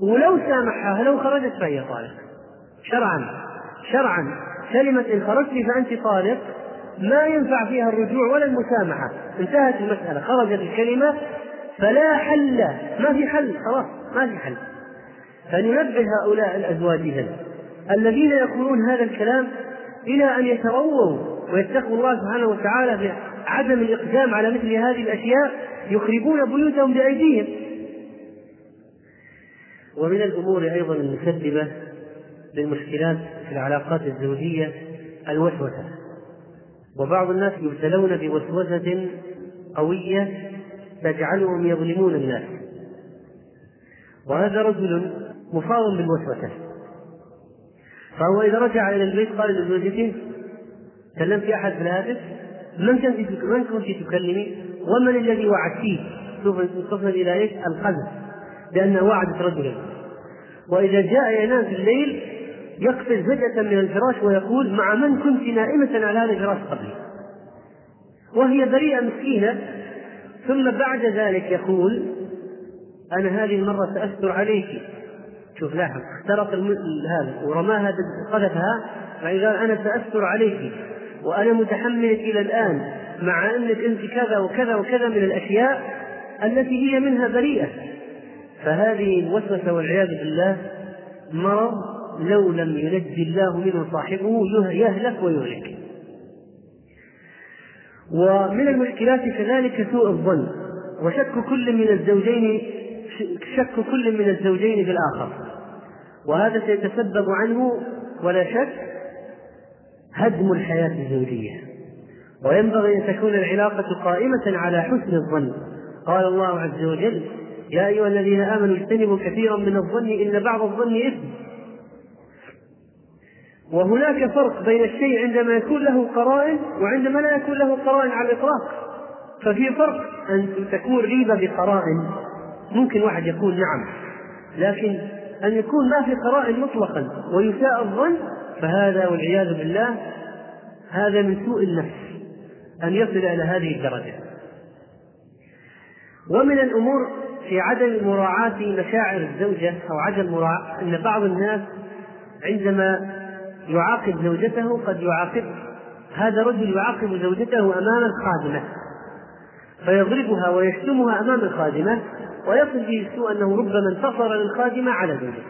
ولو سامحها لو خرجت فهي طالق شرعا شرعا. كلمة إن خرجت فأنت طالق ما ينفع فيها الرجوع ولا المسامحة. انتهت المسألة خرجت الكلمة فلا حل. ما في حل خلاص ما في حل. فلننبه هؤلاء الأزواج الذين يقولون هذا الكلام إلى أن يترووا ويتقوا الله سبحانه وتعالى عدم الإقدام على مثل هذه الأشياء يخربون بيوتهم بأيديهم. ومن الأمور أيضا المسببة للمشكلات في العلاقات الزوجية الوسوسة. وبعض الناس يبتلون بوسوسة قوية تجعلهم يظلمون الناس. وهذا رجل مصاب بالوسوسة. فهو إذا رجع إلى البيت قال لزوجته كلمت أحد في الهاتف؟ من كنت من كنت تكلمي؟ ومن الذي وعدتيه؟ تصل إلى إيش؟ القذف. لانها وعدت رجلا وإذا جاء ينام في الليل يقفز فجأة من الفراش ويقول مع من كنت نائمة على هذا الفراش قبلي. وهي بريئة مسكينة. ثم بعد ذلك يقول أنا هذه المرة سأستر عليك. شوف لاحظ اخترق هذا ورماها قذفها. فقال أنا سأستر عليك وأنا متحملك إلى الآن مع أنك أنت كذا وكذا وكذا من الأشياء التي هي منها بريئة. فهذه الوسوسة والعياذ بالله مرض لو لم ينجي الله منه صاحبه يهلك ويهلك. ومن المشكلات كذلك سوء الظن وشك كل من الزوجين شك كل من الزوجين في الآخر وهذا سيتسبب عنه ولا شك هدم الحياة الزوجية. وينبغي أن تكون العلاقة قائمة على حسن الظن. قال الله عز وجل يا أيها الذين آمنوا اجتنبوا كثيرا من الظن إن بعض الظن إثم. وهناك فرق بين الشيء عندما يكون له قرائن وعندما لا يكون له قرائن على الإطلاق. ففي فرق أن تكون ريبة بقرائن. ممكن واحد يقول نعم لكن أن يكون ما في قرائن مطلقا ويساء الظن فهذا والعياذ بالله هذا من سوء النفس أن يصل إلى هذه الدرجة. ومن الأمور في عدم مراعاة مشاعر الزوجة أو عدم مراعاة أن بعض الناس عندما يعاقب زوجته قد يعاقب هذا رجل يعاقب زوجته أمام الخادمة. فيضربها ويشتمها أمام الخادمة ويصل به السوء أنه ربما انتصر للخادمة على زوجته.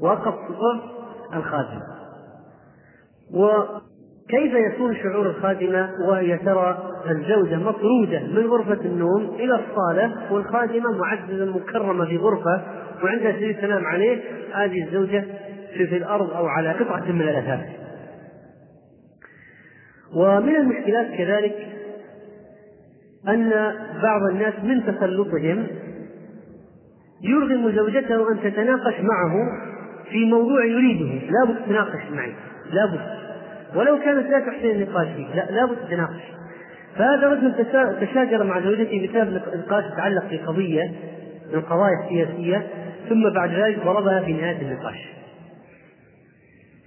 وقف صفر الخادمة. وكيف يكون شعور الخادمة وهي ترى الزوجة مطرودة من غرفة النوم إلى الصالة والخادمة معززة مكرمة في غرفة وعندها سرير تنام عليه؟ هذه الزوجة في الأرض أو على قطعة من الأثاث. ومن المشكلات كذلك أن بعض الناس من تسلطهم يرغم زوجته أن تتناقش معه في موضوع يريده. لابد تتناقش معي. لابد ولو كانت لا تحسن النقاش فيه. لا لابد تتناقش فهذا رجل تشاجر مع زوجته بسبب نقاش يتعلق في قضية من القضايا السياسية ثم بعد ذلك ضربها في نهاية النقاش.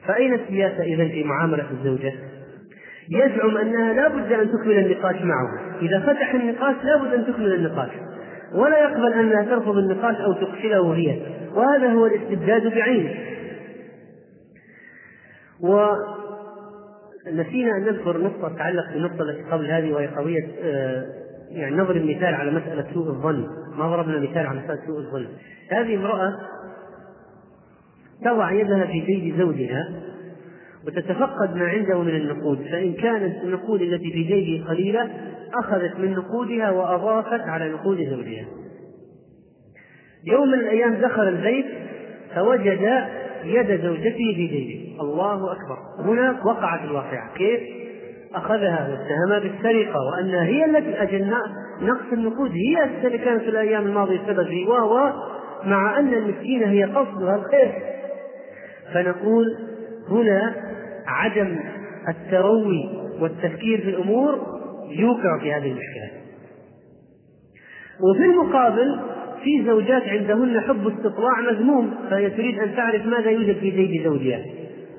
فأين السياسة إذا في معاملة الزوجة؟ يزعم أنها لا بد أن تكمل النقاش معه. إذا فتح النقاش لا بد أن تكمل النقاش. ولا يقبل أنها ترفض النقاش أو تقفله هي. وهذا هو الاستبداد بعينه ونسينا أن نذكر نقطة تتعلق بالنقطة التي قبل هذه وهي قضية آه، يعني نضرب مثال على مسألة سوء الظن. ما ضربنا مثال على مسألة سوء الظن. هذه امرأة تضع يدها في جيب زوجها وتتفقد ما عنده من النقود فإن كانت النقود التي في جيبه قليلة أخذت من نقودها وأضافت على نقود زوجها. يوم من الأيام دخل البيت فوجد يد زوجته في جيبه. الله أكبر. هنا وقعت الواقعة. كيف؟ أخذها واتهمها بالسرقة وأنها هي التي أجل نقص النقود. هي التي كانت في الأيام الماضية سبب فيه وهو مع أن المسكينة هي قصدها الخير. فنقول هنا عدم التروي والتفكير في الأمور يوقع في هذه المشكلة. وفي المقابل في زوجات عندهن حب استطلاع مذموم فهي تريد أن تعرف ماذا يوجد في جيب زوجها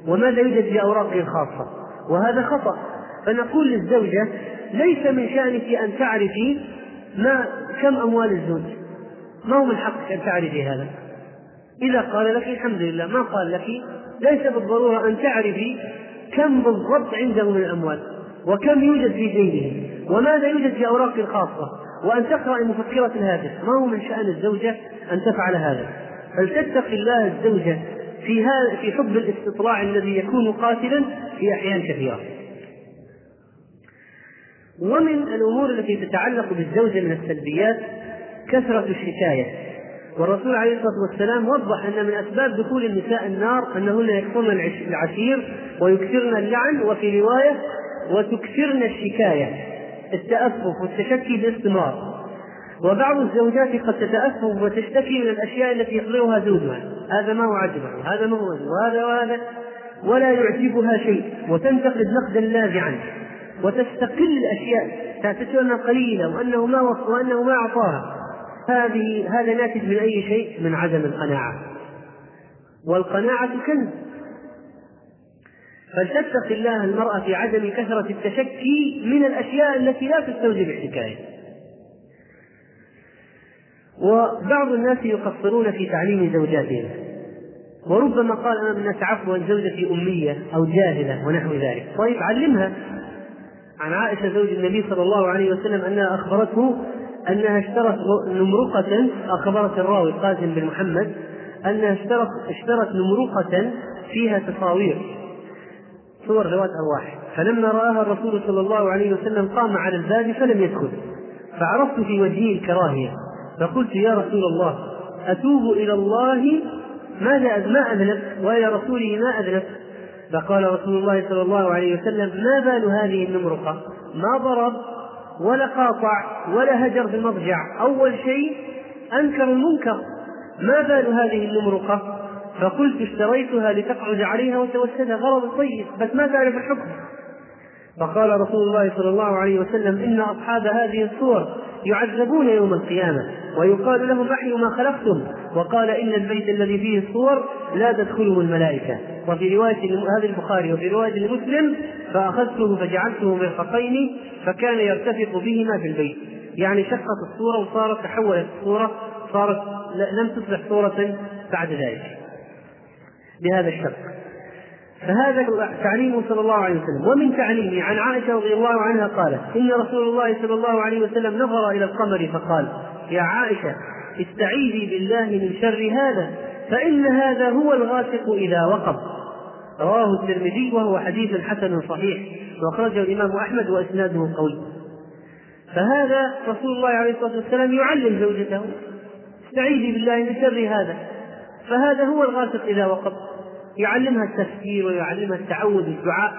وماذا يوجد في أوراقه الخاصة وهذا خطأ. فنقول للزوجة ليس من شأنك أن تعرفي ما كم أموال الزوج؟ ما هو من حقك أن تعرفي هذا؟ إذا قال لك الحمد لله ما قال لك؟ ليس بالضرورة أن تعرفي كم بالضبط عنده من الأموال وكم يوجد في جيبه وماذا يوجد في أوراقه الخاصة وأن تقرأ مفكرة الهاتف ما هو من شأن الزوجة أن تفعل هذا؟ فلتتقي الله الزوجة في في حب الاستطلاع الذي يكون قاتلا؟ في أحيان كثيرة. ومن الأمور التي تتعلق بالزوجة من السلبيات كثرة الشكاية والرسول عليه الصلاة والسلام وضح أن من أسباب دخول النساء النار أنهن يكفرن العشير ويكثرن اللعن وفي رواية وتكثرن الشكاية التأفف والتشكي باستمرار. وبعض الزوجات قد تتأفف وتشتكي من الأشياء التي يقررها زوجها. هذا ما هو عجبه هذا ما هو وهذا وهذا ولا يعجبها شيء. وتنتقد نقدا لاذعا. وتستقل الأشياء تعتقد أنها قليلة وأنه ما وأنه ما أعطاها. هذه هذا ناتج من أي شيء؟ من عدم القناعة. والقناعة كنز. فلتتق الله المرأة في عدم كثرة التشكي من الأشياء التي لا تستوجب الحكاية وبعض الناس يقصرون في تعليم زوجاتهم. وربما قال أنا من الناس عفوا زوجتي أمية أو جاهلة ونحو ذلك. طيب علمها. عن عائشة زوج النبي صلى الله عليه وسلم أنها أخبرته أنها اشترت نمرقة أخبرت الراوي قاسم بن محمد أنها اشترت اشترت نمرقة فيها تصاوير. صور ذوات أرواح. فلما رآها الرسول صلى الله عليه وسلم قام على الباب فلم يدخل. فعرفت في وجهه الكراهية. فقلت يا رسول الله أتوب إلى الله؟ ماذا ما أذنبت؟ وإلى رسوله ما أذنبت؟ فقال رسول الله صلى الله عليه وسلم ما بال هذه النمرقة؟ ما ضرب؟ ولا قاطع ولا هجر في المضجع أول شيء أنكر المنكر. ما بال هذه النمرقة فقلت اشتريتها لتقعد عليها وتوسدها غرض طيب بس ما تعرف الحكم فقال رسول الله صلى الله عليه وسلم إن أصحاب هذه الصور يعذبون يوم القيامة ويقال لهم أحيوا ما خلقتم وقال إن البيت الذي فيه الصور لا تدخله الملائكة. وفي رواية هذا البخاري وفي رواية لمسلم فأخذته فجعلته مرفقين فكان يرتفق بهما في البيت. يعني شقت الصورة وصارت تحولت الصورة صارت لم تصبح صورة بعد ذلك. بهذا الشق. فهذا تعليمه صلى الله عليه وسلم. ومن تعليمه عن عائشة رضي الله عنها قالت إن رسول الله صلى الله عليه وسلم نظر إلى القمر فقال يا عائشة استعيذي بالله من شر هذا فإن هذا هو الغاسق إذا وقب. رواه الترمذي وهو حديث حسن صحيح وأخرجه الإمام أحمد وإسناده قوي. فهذا رسول الله عليه الصلاة والسلام يعلم زوجته استعيذي بالله من شر هذا فهذا هو الغاسق إذا وقب. يعلمها التفكير ويعلمها التعوذ بالدعاء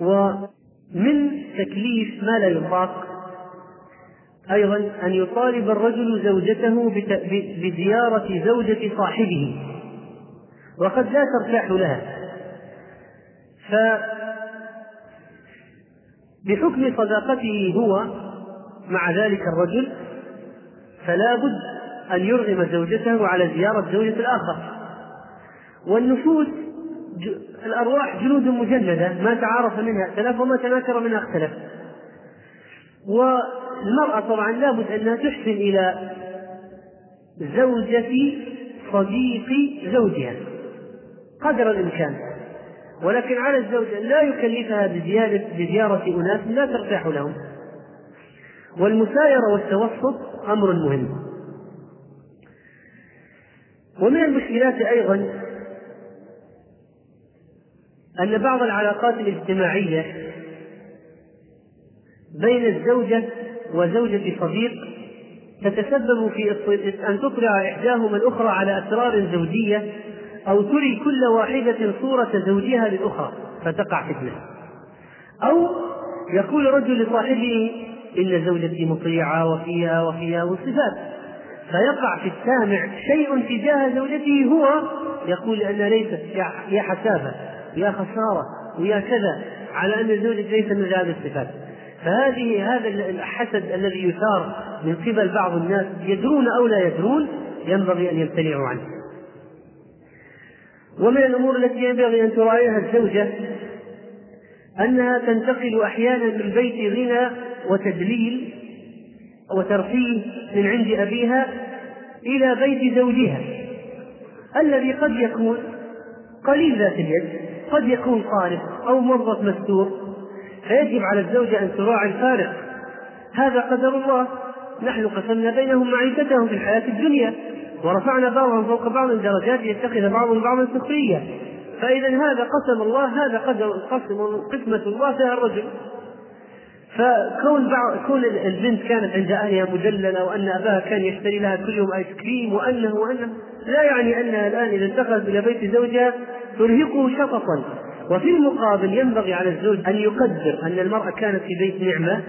ومن تكليف ما لا يطاق أيضا أن يطالب الرجل زوجته بزيارة زوجة صاحبه. وقد لا ترتاح لها. ف بحكم صداقته هو مع ذلك الرجل فلا بد أن يرغم زوجته على زيارة زوجة الآخر. والنفوس الأرواح جنود مجندة ما تعارف منها ائتلف وما تناكر منها اختلف. والمرأة طبعا لابد أنها تحسن إلى زوجة صديق زوجها قدر الإمكان. ولكن على الزوج أن لا يكلفها بزيادة بزيارة أناس لا ترتاح لهم. والمسايرة والتوسط أمر مهم. ومن المشكلات أيضا أن بعض العلاقات الاجتماعية بين الزوجة وزوجة صديق تتسبب في أن تطلع إحداهما الأخرى على أسرار زوجية أو تري كل واحدة صورة زوجها للأخرى فتقع فتنة. أو يقول رجل لصاحبه إن زوجتي مطيعة وفيها وفيها وصفات فيقع في السامع شيء تجاه زوجته هو يقول أن ليست يا حسافة يا خسارة ويا كذا على أن الزوجة ليس من هذه الصفات. فهذه هذا الحسد الذي يثار من قبل بعض الناس يدرون أو لا يدرون ينبغي أن يمتنعوا عنه. ومن الأمور التي ينبغي أن تراعيها الزوجة أنها تنتقل أحيانا من بيت غنى وتدليل وترفيه من عند أبيها إلى بيت زوجها. الذي قد يكون قليل ذات اليد قد يكون صارف أو موظف مستور فيجب على الزوجة أن تراعي الفارق. هذا قدر الله. نحن قسمنا بينهم معيشتهم في الحياة الدنيا ورفعنا بعضهم فوق بعض درجات يتخذ بعضهم بعضا سخرية. فإذا هذا قسم الله هذا قدر قسم قسمة الله فيها الرجل. فكون كون البنت كانت عند أهلها مدلله وأن أباها كان يشتري لها كل يوم آيس كريم وانه وانه لا يعني انها الآن إذا انتقلت إلى بيت زوجها ترهقه شططا وفي المقابل ينبغي على الزوج أن يقدر أن المرأة كانت في بيت نعمة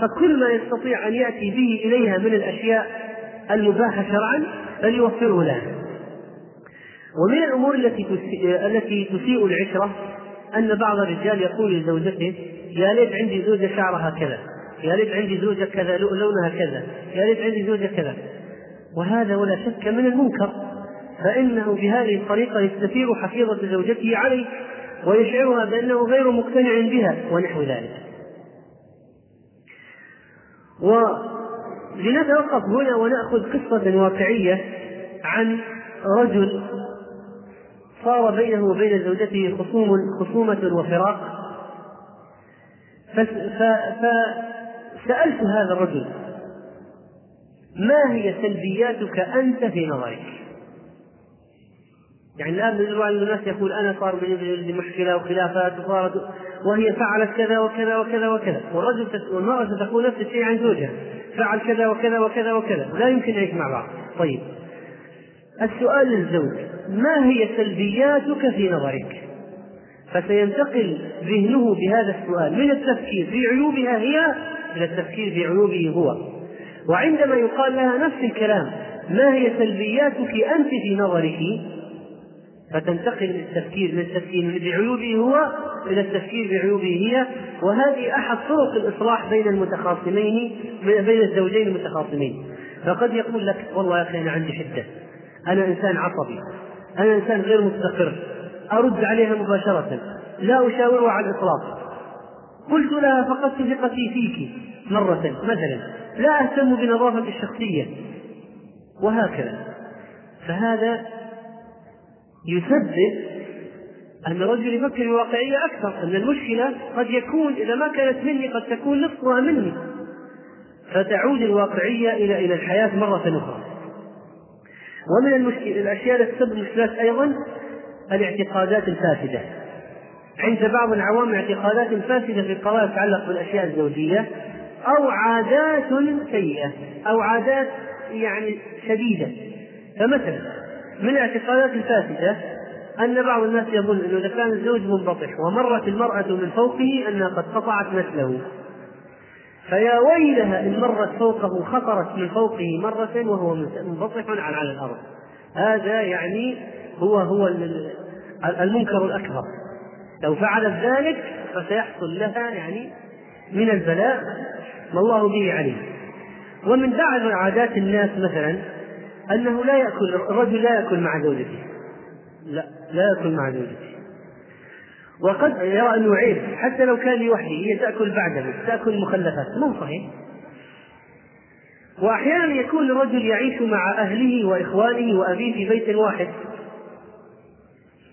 فكل ما يستطيع أن يأتي به إليها من الأشياء المباحة شرعا فليوفره لها. ومن الأمور التي التي تسيء العشرة أن بعض الرجال يقول لزوجته يا ليت عندي زوجة شعرها كذا يا ليت عندي زوجة كذا لونها كذا يا ليت عندي زوجة كذا. وهذا ولا شك من المنكر فإنه بهذه الطريقة يستثير حفيظة زوجته عليه ويشعرها بأنه غير مقتنع بها ونحو ذلك. ولنتوقف هنا ونأخذ قصة واقعية عن رجل صار بينه وبين زوجته خصوم خصومة وفراق. فصار سألت هذا الرجل ما هي سلبياتك أنت في نظرك؟ يعني الآن بعض الناس يقول أنا صار بيني مشكلة وخلافات وصارت وهي فعلت كذا وكذا وكذا وكذا والرجل والمرأة تقول نفس الشيء عن زوجها فعل كذا وكذا وكذا وكذا لا يمكن أن يجمع بعض طيب السؤال للزوج ما هي سلبياتك في نظرك؟ فسينتقل ذهنه بهذا السؤال. من التفكير في عيوبها هي؟ إلى التفكير في عيوبه هو. وعندما يقال لها نفس الكلام ما هي سلبياتك أنت في نظرك؟ فتنتقل من التفكير من التفكير بعيوبه هو إلى التفكير بعيوبه هي. وهذه أحد طرق الإصلاح بين المتخاصمين بين الزوجين المتخاصمين. فقد يقول لك والله يا أخي أنا عندي حدة. أنا إنسان عصبي. أنا إنسان غير مستقر. أرد عليها مباشرة لا أشاورها على الإطلاق. قلت لها فقدت ثقتي فيك. مرة مثلا لا أهتم بنظافتي الشخصية. وهكذا. فهذا يسبب أن الرجل يفكر بواقعية أكثر أن المشكلة قد يكون إذا ما كانت مني قد تكون نصفها مني. فتعود الواقعية إلى إلى الحياة مرة أخرى. ومن المشكلة الأشياء التي تسبب مشكلات أيضا الاعتقادات الفاسدة. عند بعض العوام اعتقادات فاسدة في القضايا تتعلق بالأشياء الزوجية أو عادات سيئة أو عادات يعني شديدة. فمثلا من الاعتقادات الفاسدة أن بعض الناس يظن أنه إذا كان الزوج منبطح ومرت المرأة من فوقه أنها قد قطعت نسله. فيا ويلها إن مرت فوقه خطرت من فوقه مرة وهو منبطح على الأرض. هذا يعني هو هو المنكر الأكبر. لو فعلت ذلك فسيحصل لها يعني من البلاء ما الله به عليم. ومن بعض عادات الناس مثلا أنه لا يأكل الرجل لا يأكل مع زوجته. لا لا يأكل مع زوجته. وقد يرى أنه عيب حتى لو كان لوحده هي تأكل بعده تأكل مخلفات مو صحيح؟ وأحيانا يكون الرجل يعيش مع أهله وإخوانه وأبيه في بيت واحد.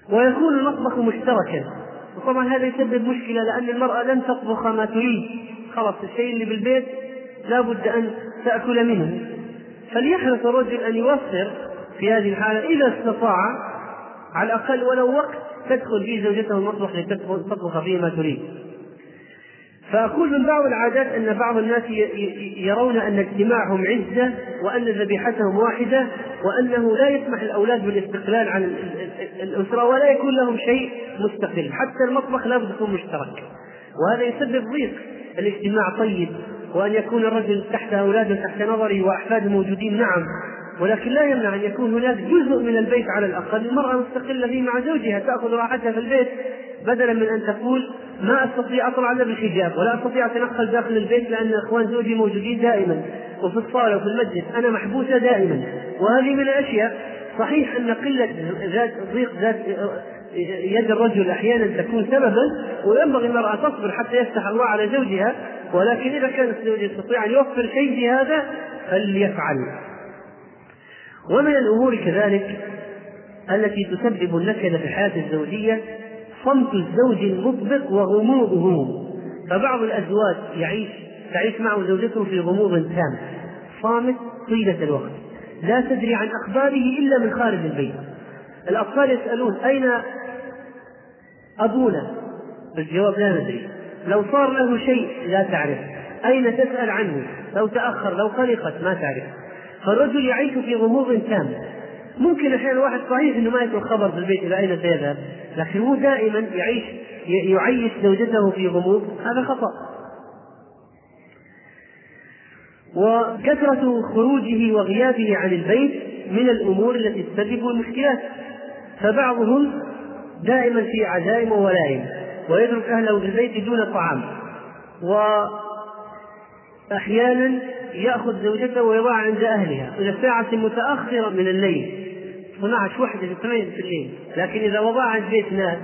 ويكون المطبخ مشتركا. وطبعا هذا يسبب مشكلة لأن المرأة لن تطبخ ما تريد. خلاص الشيء اللي بالبيت لا بد أن تأكل منه. فليحرص الرجل أن يوفر في هذه الحالة إذا استطاع على الأقل ولو وقت تدخل فيه زوجته المطبخ لتطبخ فيه ما تريد. فأقول من بعض العادات أن بعض الناس يرون أن اجتماعهم عزة وأن ذبيحتهم واحدة وأنه لا يسمح الأولاد بالاستقلال عن الأسرة ولا يكون لهم شيء مستقل. حتى المطبخ لابد يكون مشترك. وهذا يسبب ضيق. الاجتماع طيب. وأن يكون الرجل تحت أولاده تحت نظره وأحفاده موجودين نعم ولكن لا يمنع أن يكون هناك جزء من البيت على الأقل. المرأة مستقلة فيه مع زوجها تأخذ راحتها في البيت. بدلا من أن تقول ما أستطيع أطلع إلا بالحجاب ولا أستطيع أتنقل داخل البيت لأن إخوان زوجي موجودين دائما وفي الصالة وفي المسجد أنا محبوسة دائما. وهذه من الأشياء صحيح أن قلة ذات ضيق ذات يد الرجل أحيانا تكون سببا وينبغي المرأة تصبر حتى يفتح الله على زوجها ولكن إذا كان الزوج يستطيع أن يوفر شيء في هذا فليفعل. ومن الأمور كذلك التي تسبب النكد في الحياة الزوجية صمت الزوج المطبق وغموضه. فبعض الأزواج يعيش تعيش معه زوجته في غموض تام. صامت طيلة الوقت. لا تدري عن أخباره إلا من خارج البيت. الأطفال يسألون أين أبونا؟ الجواب لا ندري. لو صار له شيء لا تعرف. أين تسأل عنه؟ لو تأخر لو قلقت ما تعرف. فالرجل يعيش في غموض تام. ممكن أحيانا واحد صحيح إنه ما يكون خبر في البيت إلى أين سيذهب لكن هو دائما يعيش يعيش زوجته في غموض هذا خطأ. وكثرة خروجه وغيابه عن البيت من الأمور التي تسبب المشكلات. فبعضهم دائما في عزائم وولائم ويترك أهله في البيت دون طعام. وأحيانا يأخذ زوجته ويضعها عند أهلها. إلى ساعة متأخرة من الليل 12 وحدة في 8 في الليل لكن إذا وضعها عند بيت ناس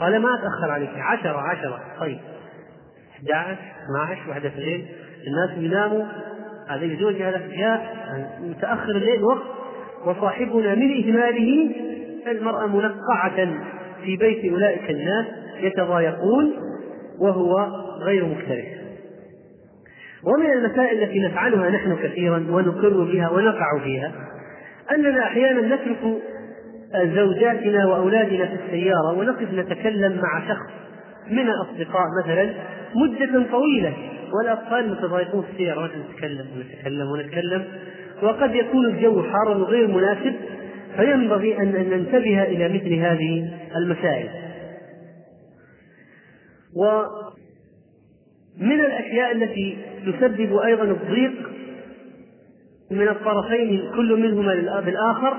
قال ما أتأخر عليك. 10 10 طيب. 11 12 وحدة في الليل الناس يناموا. هذا زوجي هذا جاء متأخر الليل وقت. وصاحبنا من إهماله المرأة منقعة في بيت أولئك الناس يتضايقون وهو غير مكترث. ومن المسائل التي نفعلها نحن كثيرا ونقر بها ونقع فيها أننا أحيانا نترك زوجاتنا وأولادنا في السيارة ونقف نتكلم مع شخص من الأصدقاء مثلا مدة طويلة والأطفال متضايقون في السيارة نتكلم ونتكلم ونتكلم وقد يكون الجو حارا وغير مناسب فينبغي أن ننتبه إلى مثل هذه المسائل. ومن الأشياء التي تسبب أيضا الضيق من الطرفين كل منهما بالآخر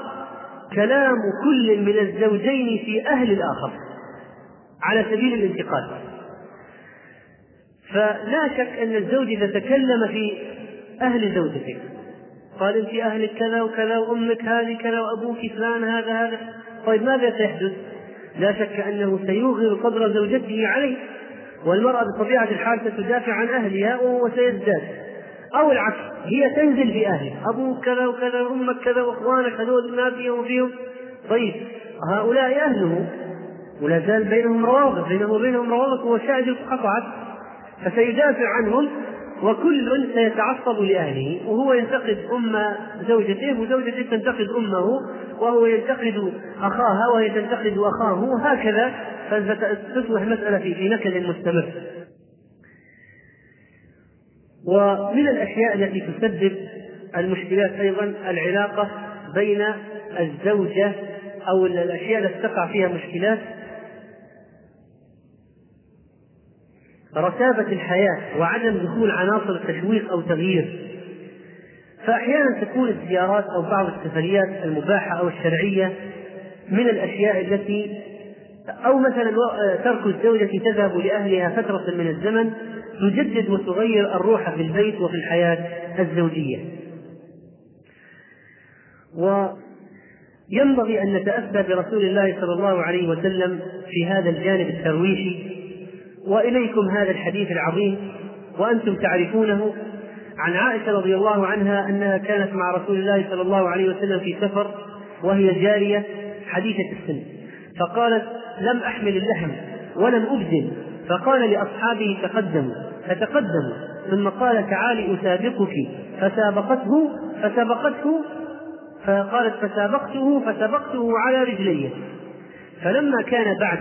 كلام كل من الزوجين في أهل الآخر على سبيل الانتقاد فلا شك أن الزوج إذا تكلم في أهل زوجته قال أنت أهلك كذا وكذا وأمك هذه كذا وأبوك فلان هذا هذا طيب ماذا سيحدث؟ لا شك أنه سيوغر صدر زوجته عليه والمرأة بطبيعة الحال ستدافع عن أهلها وهو سيزداد أو العكس هي تنزل في أهلها أبوك كذا وكذا وأمك كذا وإخوانك هذول ما فيهم وفيهم. طيب هؤلاء أهله ولا زال بينهم روابط بينه وبينهم روابط وشائج قطعت فسيدافع عنهم وكل سيتعصب لأهله وهو ينتقد أم زوجته وزوجته تنتقد أمه وهو ينتقد أخاها وهي تنتقد أخاه. وهكذا فتصبح مسألة في نكد مستمر. ومن الأشياء التي تسبب المشكلات أيضا العلاقة بين الزوجة أو الأشياء التي تقع فيها مشكلات. رتابة الحياة وعدم دخول عناصر التشويق أو تغيير. فأحيانا تكون الزيارات أو بعض السفريات المباحة أو الشرعية من الأشياء التي أو مثلا ترك الزوجة تذهب لأهلها فترة من الزمن تجدد وتغير الروح في البيت وفي الحياة الزوجية. وينبغي أن نتأسى برسول الله صلى الله عليه وسلم في هذا الجانب الترويحي وإليكم هذا الحديث العظيم وأنتم تعرفونه عن عائشة رضي الله عنها أنها كانت مع رسول الله صلى الله عليه وسلم في سفر وهي جارية حديثة السن. فقالت لم أحمل اللحم ولم ابذل فقال لأصحابه تقدموا فتقدموا. ثم قال تعالي أسابقك. فسابقته فسبقته فقالت فسابقته فسبقته على رجليه فلما كان بعد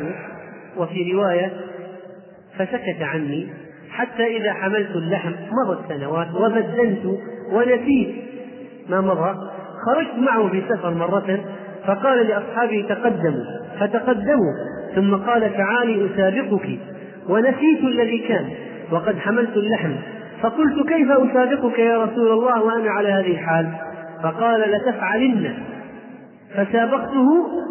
وفي رواية فسكت عني حتى إذا حملت اللحم مضت سنوات وبدلت ونسيت ما مضى خرجت معه في سفر مرة فقال لأصحابه تقدموا فتقدموا ثم قال تعالي أسابقك ونسيت الذي كان وقد حملت اللحم فقلت كيف أسابقك يا رسول الله وأنا على هذه الحال؟ فقال لتفعلن. فسابقته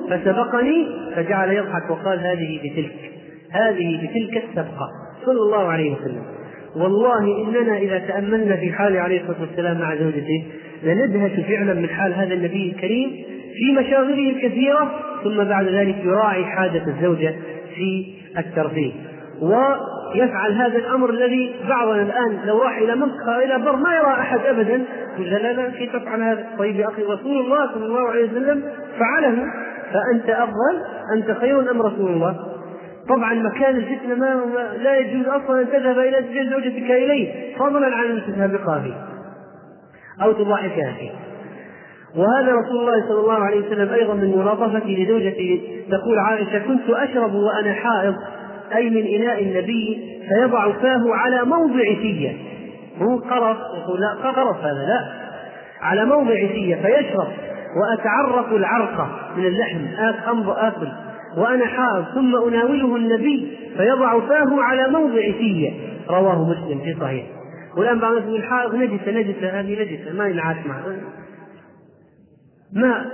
فسبقني فجعل يضحك وقال هذه بتلك هذه بتلك السبقة صلى الله عليه وسلم. والله إننا إذا تأملنا في حال عليه الصلاة والسلام مع زوجته لندهش فعلا من حال هذا النبي الكريم في مشاغله الكثيرة ثم بعد ذلك يراعي حاجة الزوجة في الترفيه ويفعل هذا الأمر الذي بعضنا الآن لو راح إلى منطقة إلى بر ما يرى أحد ابدا يقول لا لا كيف تفعل هذا؟ طيب يا أخي رسول الله صلى الله عليه وسلم فعله فأنت أفضل أنت خير أم رسول الله؟ طبعا مكان الفتنة ما لا يجوز أصلا أن تذهب إلى زوجتك إليه فضلا عن ان فيه أو تضاحكها فيه وهذا رسول الله صلى الله عليه وسلم أيضا من ملاطفته لزوجته تقول عائشة كنت أشرب وأنا حائض أي من إناء النبي فيضع فاه على موضع فيه مو قرف يقول لا قرف هذا لا. على موضع فيه فيشرب واتعرف العرق من اللحم آكل. وأنا حائض ثم أناوله النبي فيضع فاه على موضع فيه رواه مسلم في صحيح. والآن بعض الناس يقول حائض نجسة نجسة هذه نجسة ما ينعاش معها ماء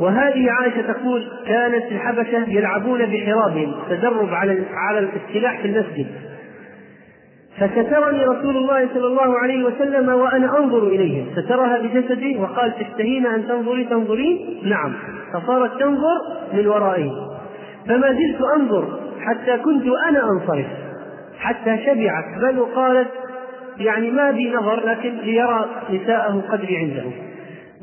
وهذه عائشة تقول كانت الحبشة يلعبون بحرابهم تدرب على على الاستلاح في المسجد. فسترني رسول الله صلى الله عليه وسلم وأنا أنظر إليهم. سترها بجسدي وقال تشتهين أن تنظري؟ تنظرين نعم. فصارت تنظر من ورائه فما زلت أنظر حتى كنت أنا أنصرف. حتى شبعت. بل قالت يعني ما بي نظر لكن ليرى نساءه قدري عنده.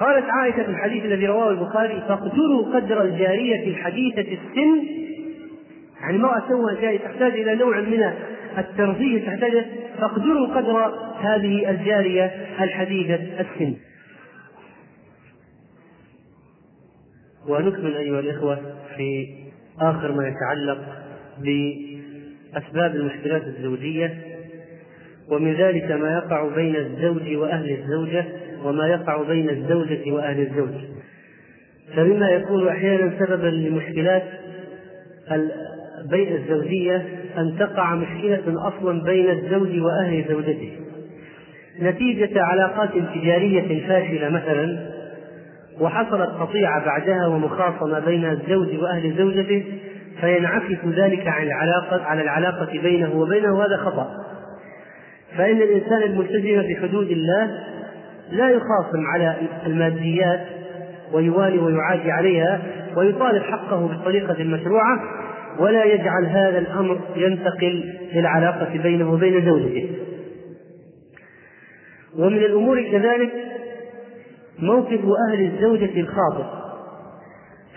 قالت عائشة في الحديث الذي رواه البخاري فاقدروا قدر الجارية الحديثة السن. يعني امرأة توها جاي تحتاج إلى نوع من الترفيه تحتاج فاقدروا قدر هذه الجارية الحديثة السن. ونكمل أيها الإخوة في آخر ما يتعلق بأسباب المشكلات الزوجية ومن ذلك ما يقع بين الزوج وأهل الزوجة وما يقع بين الزوجة وأهل الزوج. فمما يكون أحيانا سببا لمشكلات بين الزوجية أن تقع مشكلة أصلا بين الزوج وأهل زوجته. نتيجة علاقات تجارية فاشلة مثلا وحصلت قطيعة بعدها ومخاصمة بين الزوج وأهل زوجته فينعكس ذلك عن العلاقة على العلاقة بينه وبينه هذا خطأ. فإن الإنسان الملتزم بحدود الله لا يخاصم على الماديات ويوالي ويعادي عليها ويطالب حقه بطريقة مشروعة ولا يجعل هذا الأمر ينتقل للعلاقة بينه وبين زوجته. ومن الأمور كذلك موقف أهل الزوجة الخاطئ.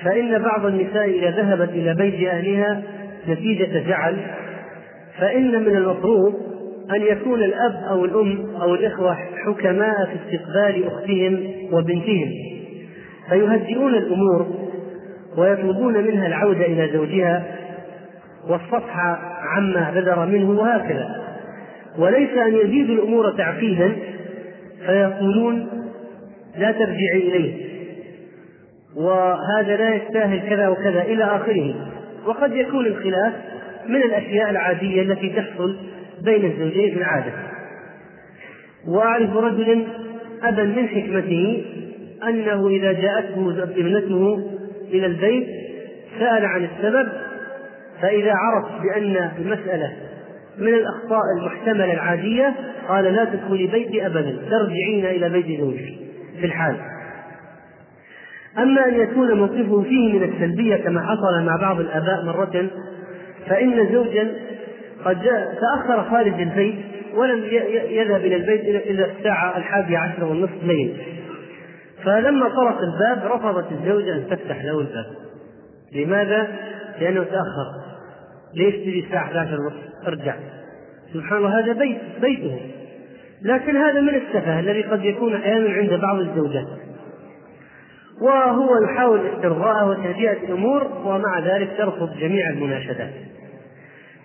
فإن بعض النساء إذا ذهبت إلى بيت أهلها نتيجة زعل فإن من المفروض أن يكون الأب أو الأم أو الإخوة حكماء في استقبال أختهم وبنتهم. فيهدئون الأمور ويطلبون منها العودة إلى زوجها والصفح عما بدر منه وهكذا. وليس أن يزيدوا الأمور تعقيدا فيقولون لا ترجعي إليه. وهذا لا يستاهل كذا وكذا إلى آخره. وقد يكون الخلاف من الأشياء العادية التي تحصل بين الزوجين في العادة. وأعرف رجلا أبا من حكمته أنه إذا جاءته ابنته إلى البيت سأل عن السبب فإذا عرف بأن المسألة من الأخطاء المحتملة العادية قال لا تدخلي بيتي أبدا ترجعين إلى بيت زوجك في الحال. أما أن يكون موقفه فيه من السلبية كما حصل مع بعض الآباء مرة فإن زوجا قد جاء تأخر خارج البيت ولم يذهب إلى البيت إلى الساعة الحادية عشر والنصف ليل فلما طرق الباب رفضت الزوجة أن تفتح له الباب. لماذا؟ لأنه تأخر. ليش تجي الساعة 11 ونصف؟ ارجع. سبحان الله هذا بيت بيته. لكن هذا من السفه الذي قد يكون أحيانا عند بعض الزوجات. وهو يحاول استرضاءها وتهدئة الأمور ومع ذلك ترفض جميع المناشدات.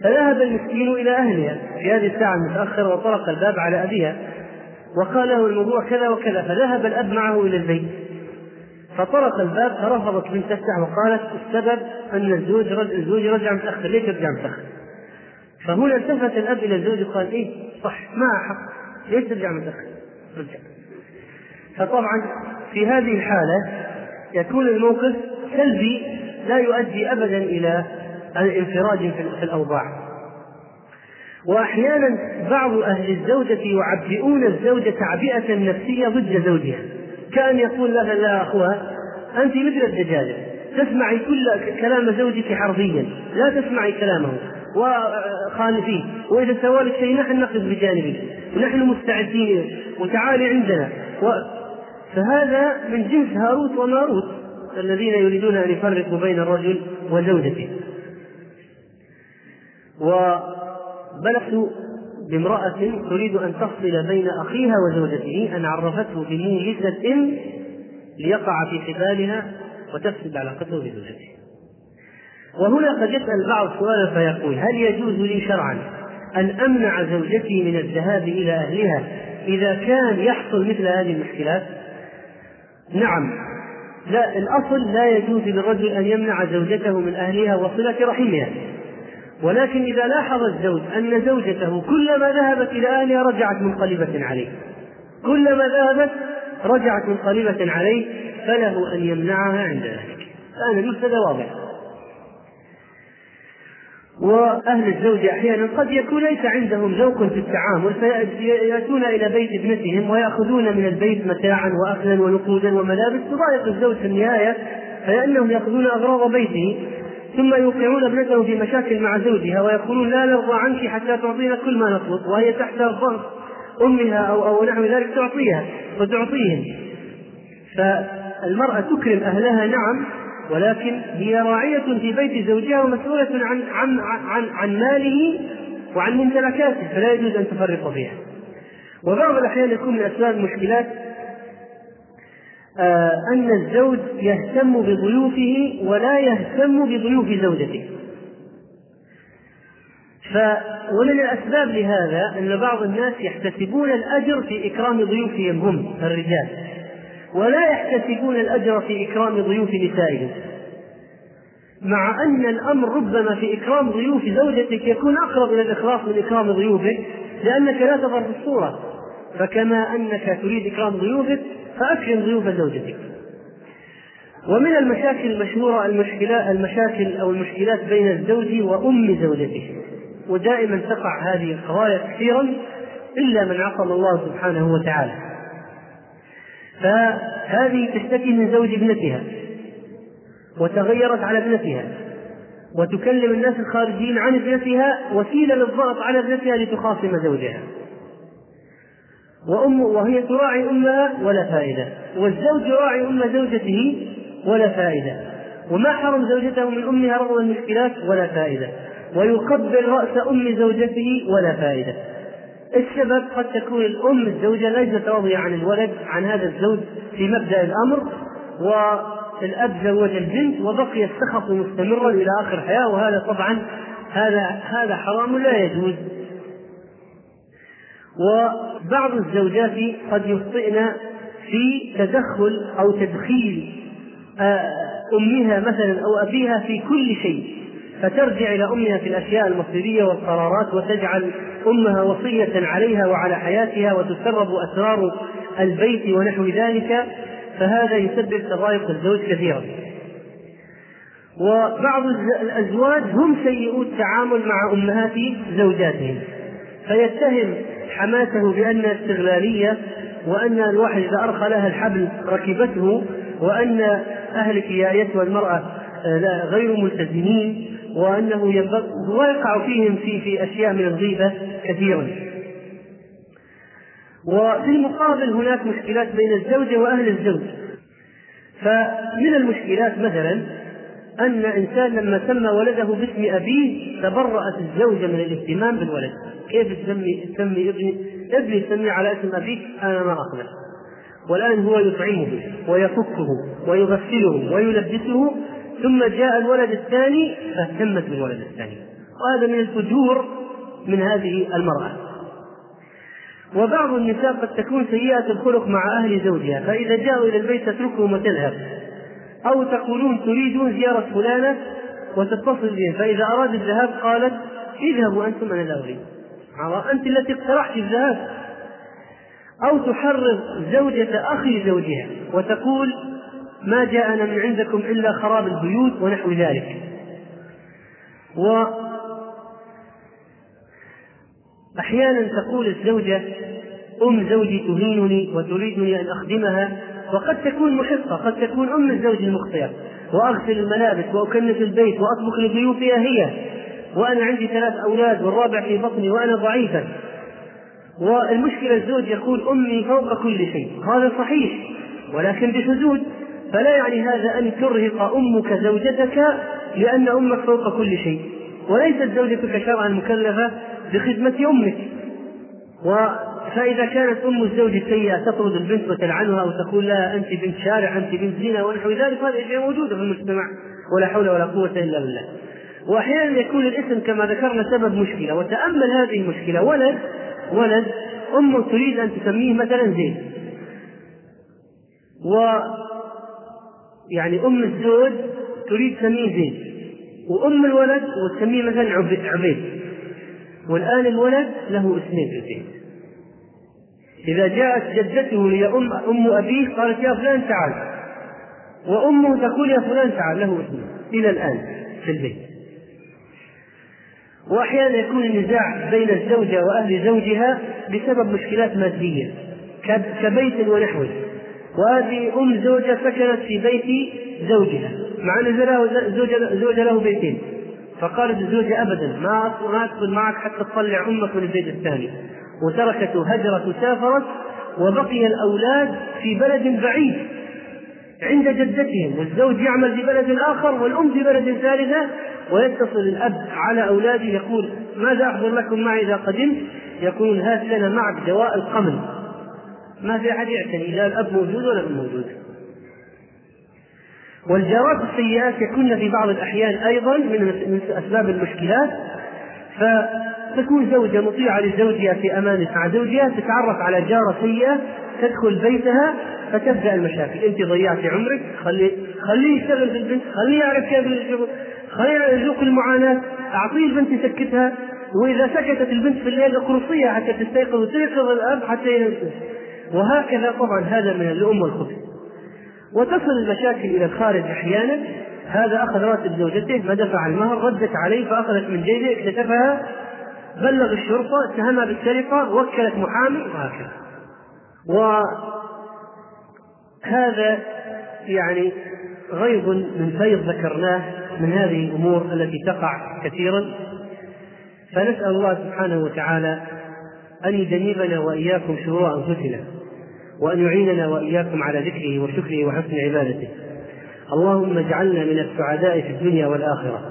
فذهب المسكين إلى أهلها في هذه الساعة المتأخرة وطرق الباب على أبيها وقال له الموضوع كذا وكذا فذهب الأب معه إلى البيت فطرق الباب فرفضت من تفتح وقالت السبب أن الزوج رد الزوج رجع متأخر ليش يرجع متأخر؟ فهنا التفت الأب إلى الزوج وقال إيه صح ما حق ليش ترجع متأخر؟ رجع فطبعا في هذه الحالة يكون الموقف سلبي لا يؤدي ابدا إلى الانفراج في الأوضاع. وأحيانا بعض أهل الزوجة يعبئون الزوجه تعبئة نفسية ضد زوجها. كأن يقول لها لا أخوها أنت مثل الدجاجة. تسمعي كل كلام زوجك حرفيا. لا تسمعي كلامه. وخالفيه وإذا سوى لك شيء نحن نقف بجانبك. ونحن مستعدين. وتعالي عندنا. و... فهذا من جنس هاروت وماروت الذين يريدون أن يفرقوا بين الرجل وزوجته. وبلغت بامرأة تريد أن تفصل بين أخيها وزوجته أن عرفته بموجزة ليقع في حبالها وتفسد علاقته بزوجته. وهنا قد يسأل بعض سؤالا فيقول هل يجوز لي شرعا أن أمنع زوجتي من الذهاب إلى أهلها إذا كان يحصل مثل هذه المشكلات؟ نعم. لا الأصل لا يجوز للرجل أن يمنع زوجته من أهلها وصلة رحمها. ولكن إذا لاحظ الزوج أن زوجته كلما ذهبت إلى أهلها رجعت منقلبة عليه. كلما ذهبت رجعت منقلبة عليه فله أن يمنعها عند ذلك. الآن المسألة واضحة وأهل الزوج أحيانا قد يكون ليس عندهم ذوق في التعامل فياتون إلى بيت ابنتهم ويأخذون من البيت متاعا واكلا ونقودا وملابس تضايق الزوج في النهاية فإنهم يأخذون أغراض بيته. ثم يوقعون ابنته في مشاكل مع زوجها ويقولون لا نرضى عنك حتى تعطينا كل ما نطلب وهي تحت ضغط أمها أو أو نحو ذلك تعطيها وتعطيهم. فالمرأة تكرم أهلها نعم ولكن هي راعية في بيت زوجها ومسؤولة عن عن عن عن ماله وعن ممتلكاته فلا يجوز أن تفرط فيها. وبعض الأحيان يكون من أسباب المشكلات أن الزوج يهتم بضيوفه ولا يهتم بضيوف زوجته. ف ومن الأسباب لهذا أن بعض الناس يحتسبون الأجر في إكرام ضيوفهم هم الرجال. ولا يحتسبون الأجر في إكرام ضيوف نسائهم. مع أن الأمر ربما في إكرام ضيوف زوجتك يكون أقرب إلى الإخلاص من إكرام ضيوفك لأنك لا تظهر في الصورة. فكما أنك تريد إكرام ضيوفك فأكرم ضيوف زوجتك. ومن المشاكل المشهورة المشكلات المشاكل أو المشكلات بين الزوج وأم زوجته. ودائما تقع هذه القضايا كثيرا إلا من عصم الله سبحانه وتعالى. فهذه تشتكي من زوج ابنتها. وتغيرت على ابنتها. وتكلم الناس الخارجين عن ابنتها وسيلة للضغط على ابنتها لتخاصم زوجها. وأم وهي تراعي أمها ولا فائدة. والزوج يراعي أم زوجته ولا فائدة. وما حرم زوجته من أمها رغم المشكلات ولا فائدة. ويقبل رأس أم زوجته ولا فائدة. السبب قد تكون الأم الزوجة ليست راضية عن الولد عن هذا الزوج في مبدأ الأمر والأب زوج البنت وبقي السخط مستمرا إلى آخر الحياة وهذا طبعا هذا هذا حرام لا يجوز. وبعض الزوجات قد يخطئن في تدخل أو تدخيل آه، أمها مثلا أو أبيها في كل شيء فترجع إلى أمها في الأشياء المصيرية والقرارات وتجعل أمها وصية عليها وعلى حياتها وتسرب أسرار البيت ونحو ذلك فهذا يسبب تضايق الزوج كثيرا. وبعض الأزواج هم سيئو التعامل مع أمهات زوجاتهم. فيتهم حماته بأنها استغلالية وأن الواحد إذا أرخى لها الحبل ركبته وأن أهلك يا أيتها المرأة آه، غير ملتزمين وأنه ينبغي ويقع فيهم في في أشياء من الغيبة كثيرا. وفي المقابل هناك مشكلات بين الزوجة وأهل الزوج. فمن المشكلات مثلا أن إنسان لما سمى ولده باسم أبيه تبرأت الزوجة من الاهتمام بالولد. كيف تسمي تسمي ابني؟ ابني تسميه على اسم أبيك أنا ما أقبل والآن هو يطعمه ويفكه ويغسله ويلبسه ثم جاء الولد الثاني فاهتمت بالولد الثاني. وهذا من الفجور من هذه المرأة. وبعض النساء قد تكون سيئة الخلق مع أهل زوجها فإذا جاءوا إلى البيت تتركهم وتذهب. أو تقولون تريدون زيارة فلانة وتتصل بهم فإذا أراد الذهاب قالت اذهبوا أنتم أنا لا أريد. أنت التي اقترحت الذهاب. أو تحرض زوجة أخي زوجها وتقول ما جاءنا من عندكم إلا خراب البيوت ونحو ذلك. و أحيانا تقول الزوجة أم زوجي تهينني وتريدني أن أخدمها. وقد تكون محقة قد تكون أم الزوج المخطئة. وأغسل الملابس وأكنس البيت وأطبخ لضيوفها هي. وأنا عندي ثلاث أولاد والرابع في بطني وأنا ضعيفة. والمشكلة الزوج يقول أمي فوق كل شيء. هذا صحيح. ولكن بحدود. فلا يعني هذا أن ترهق أمك زوجتك لأن أمك فوق كل شيء. وليست زوجتك شرعا مكلفة بخدمة أمك. و فإذا كانت أم الزوج سيئة تطرد البنت وتلعنها أو تقول لها أنت بنت شارع أنت بنت زنا ونحو ذلك هذه أشياء موجودة في المجتمع ولا حول ولا قوة إلا بالله. وأحيانا يكون الاسم كما ذكرنا سبب مشكلة وتأمل هذه المشكلة. ولد ولد أمه تريد أن تسميه مثلا زيد. و يعني أم الزوج تريد تسميه زيد. وأم الولد وتسميه مثلا عبيد. والآن الولد له اسمين في البيت إذا جاءت جدته هي أم أم أبيه قالت يا فلان تعال. وأمه تقول يا فلان تعال له اسمه. إلى الآن في البيت. وأحيانا يكون النزاع بين الزوجة وأهل زوجها بسبب مشكلات مادية كبيت ونحوه. وهذه أم زوجة سكنت في بيت زوجها مع أن زوجها له بيتين. فقالت الزوجة أبدا ما ما أدخل معك حتى تطلع أمك من البيت الثاني. وتركته هجرت وسافرت وبقي الأولاد في بلد بعيد عند جدتهم والزوج يعمل في بلد آخر والأم في بلد ثالثة ويتصل الأب على أولاده يقول ماذا أحضر لكم معي إذا قدمت؟ يقولون هات لنا معك دواء القمل. ما في أحد يعتني؟ لا الأب موجود ولا الأم موجود؟ والجارات السيئات يكون في بعض الأحيان أيضا من أسباب المشكلات فتكون زوجة مطيعة لزوجها في أمان مع زوجها تتعرف على جارة سيئة تدخل بيتها فتبدأ المشاكل. أنت ضيعتي عمرك خلي خليه يشتغل في البنت خليه يعرف كيف الشغل خليه يذوق المعاناة أعطيه البنت يسكتها وإذا سكتت البنت في الليل اقرصيها حتى تستيقظ وتيقظ الأب حتى ينسى وهكذا طبعا هذا من الأم والخبز وتصل المشاكل إلى الخارج أحيانا. هذا أخذ راتب زوجته ما دفع المهر ردت عليه فأخذت من جيبه اكتشفها بلغ الشرطة اتهمها بالسرقة وكلت محامي وهكذا. وهذا يعني غيض من فيض ذكرناه من هذه الأمور التي تقع كثيرا. فنسأل الله سبحانه وتعالى أن يجنبنا وإياكم شرور أنفسنا وأن يعيننا وإياكم على ذكره وشكره وحسن عبادته. اللهم اجعلنا من السعداء في الدنيا والآخرة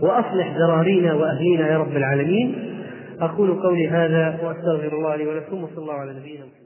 وأصلح ذرارينا وأهلينا يا رب العالمين. أقول قولي هذا وأستغفر الله لي ولكم وصلى الله على نبينا محمد.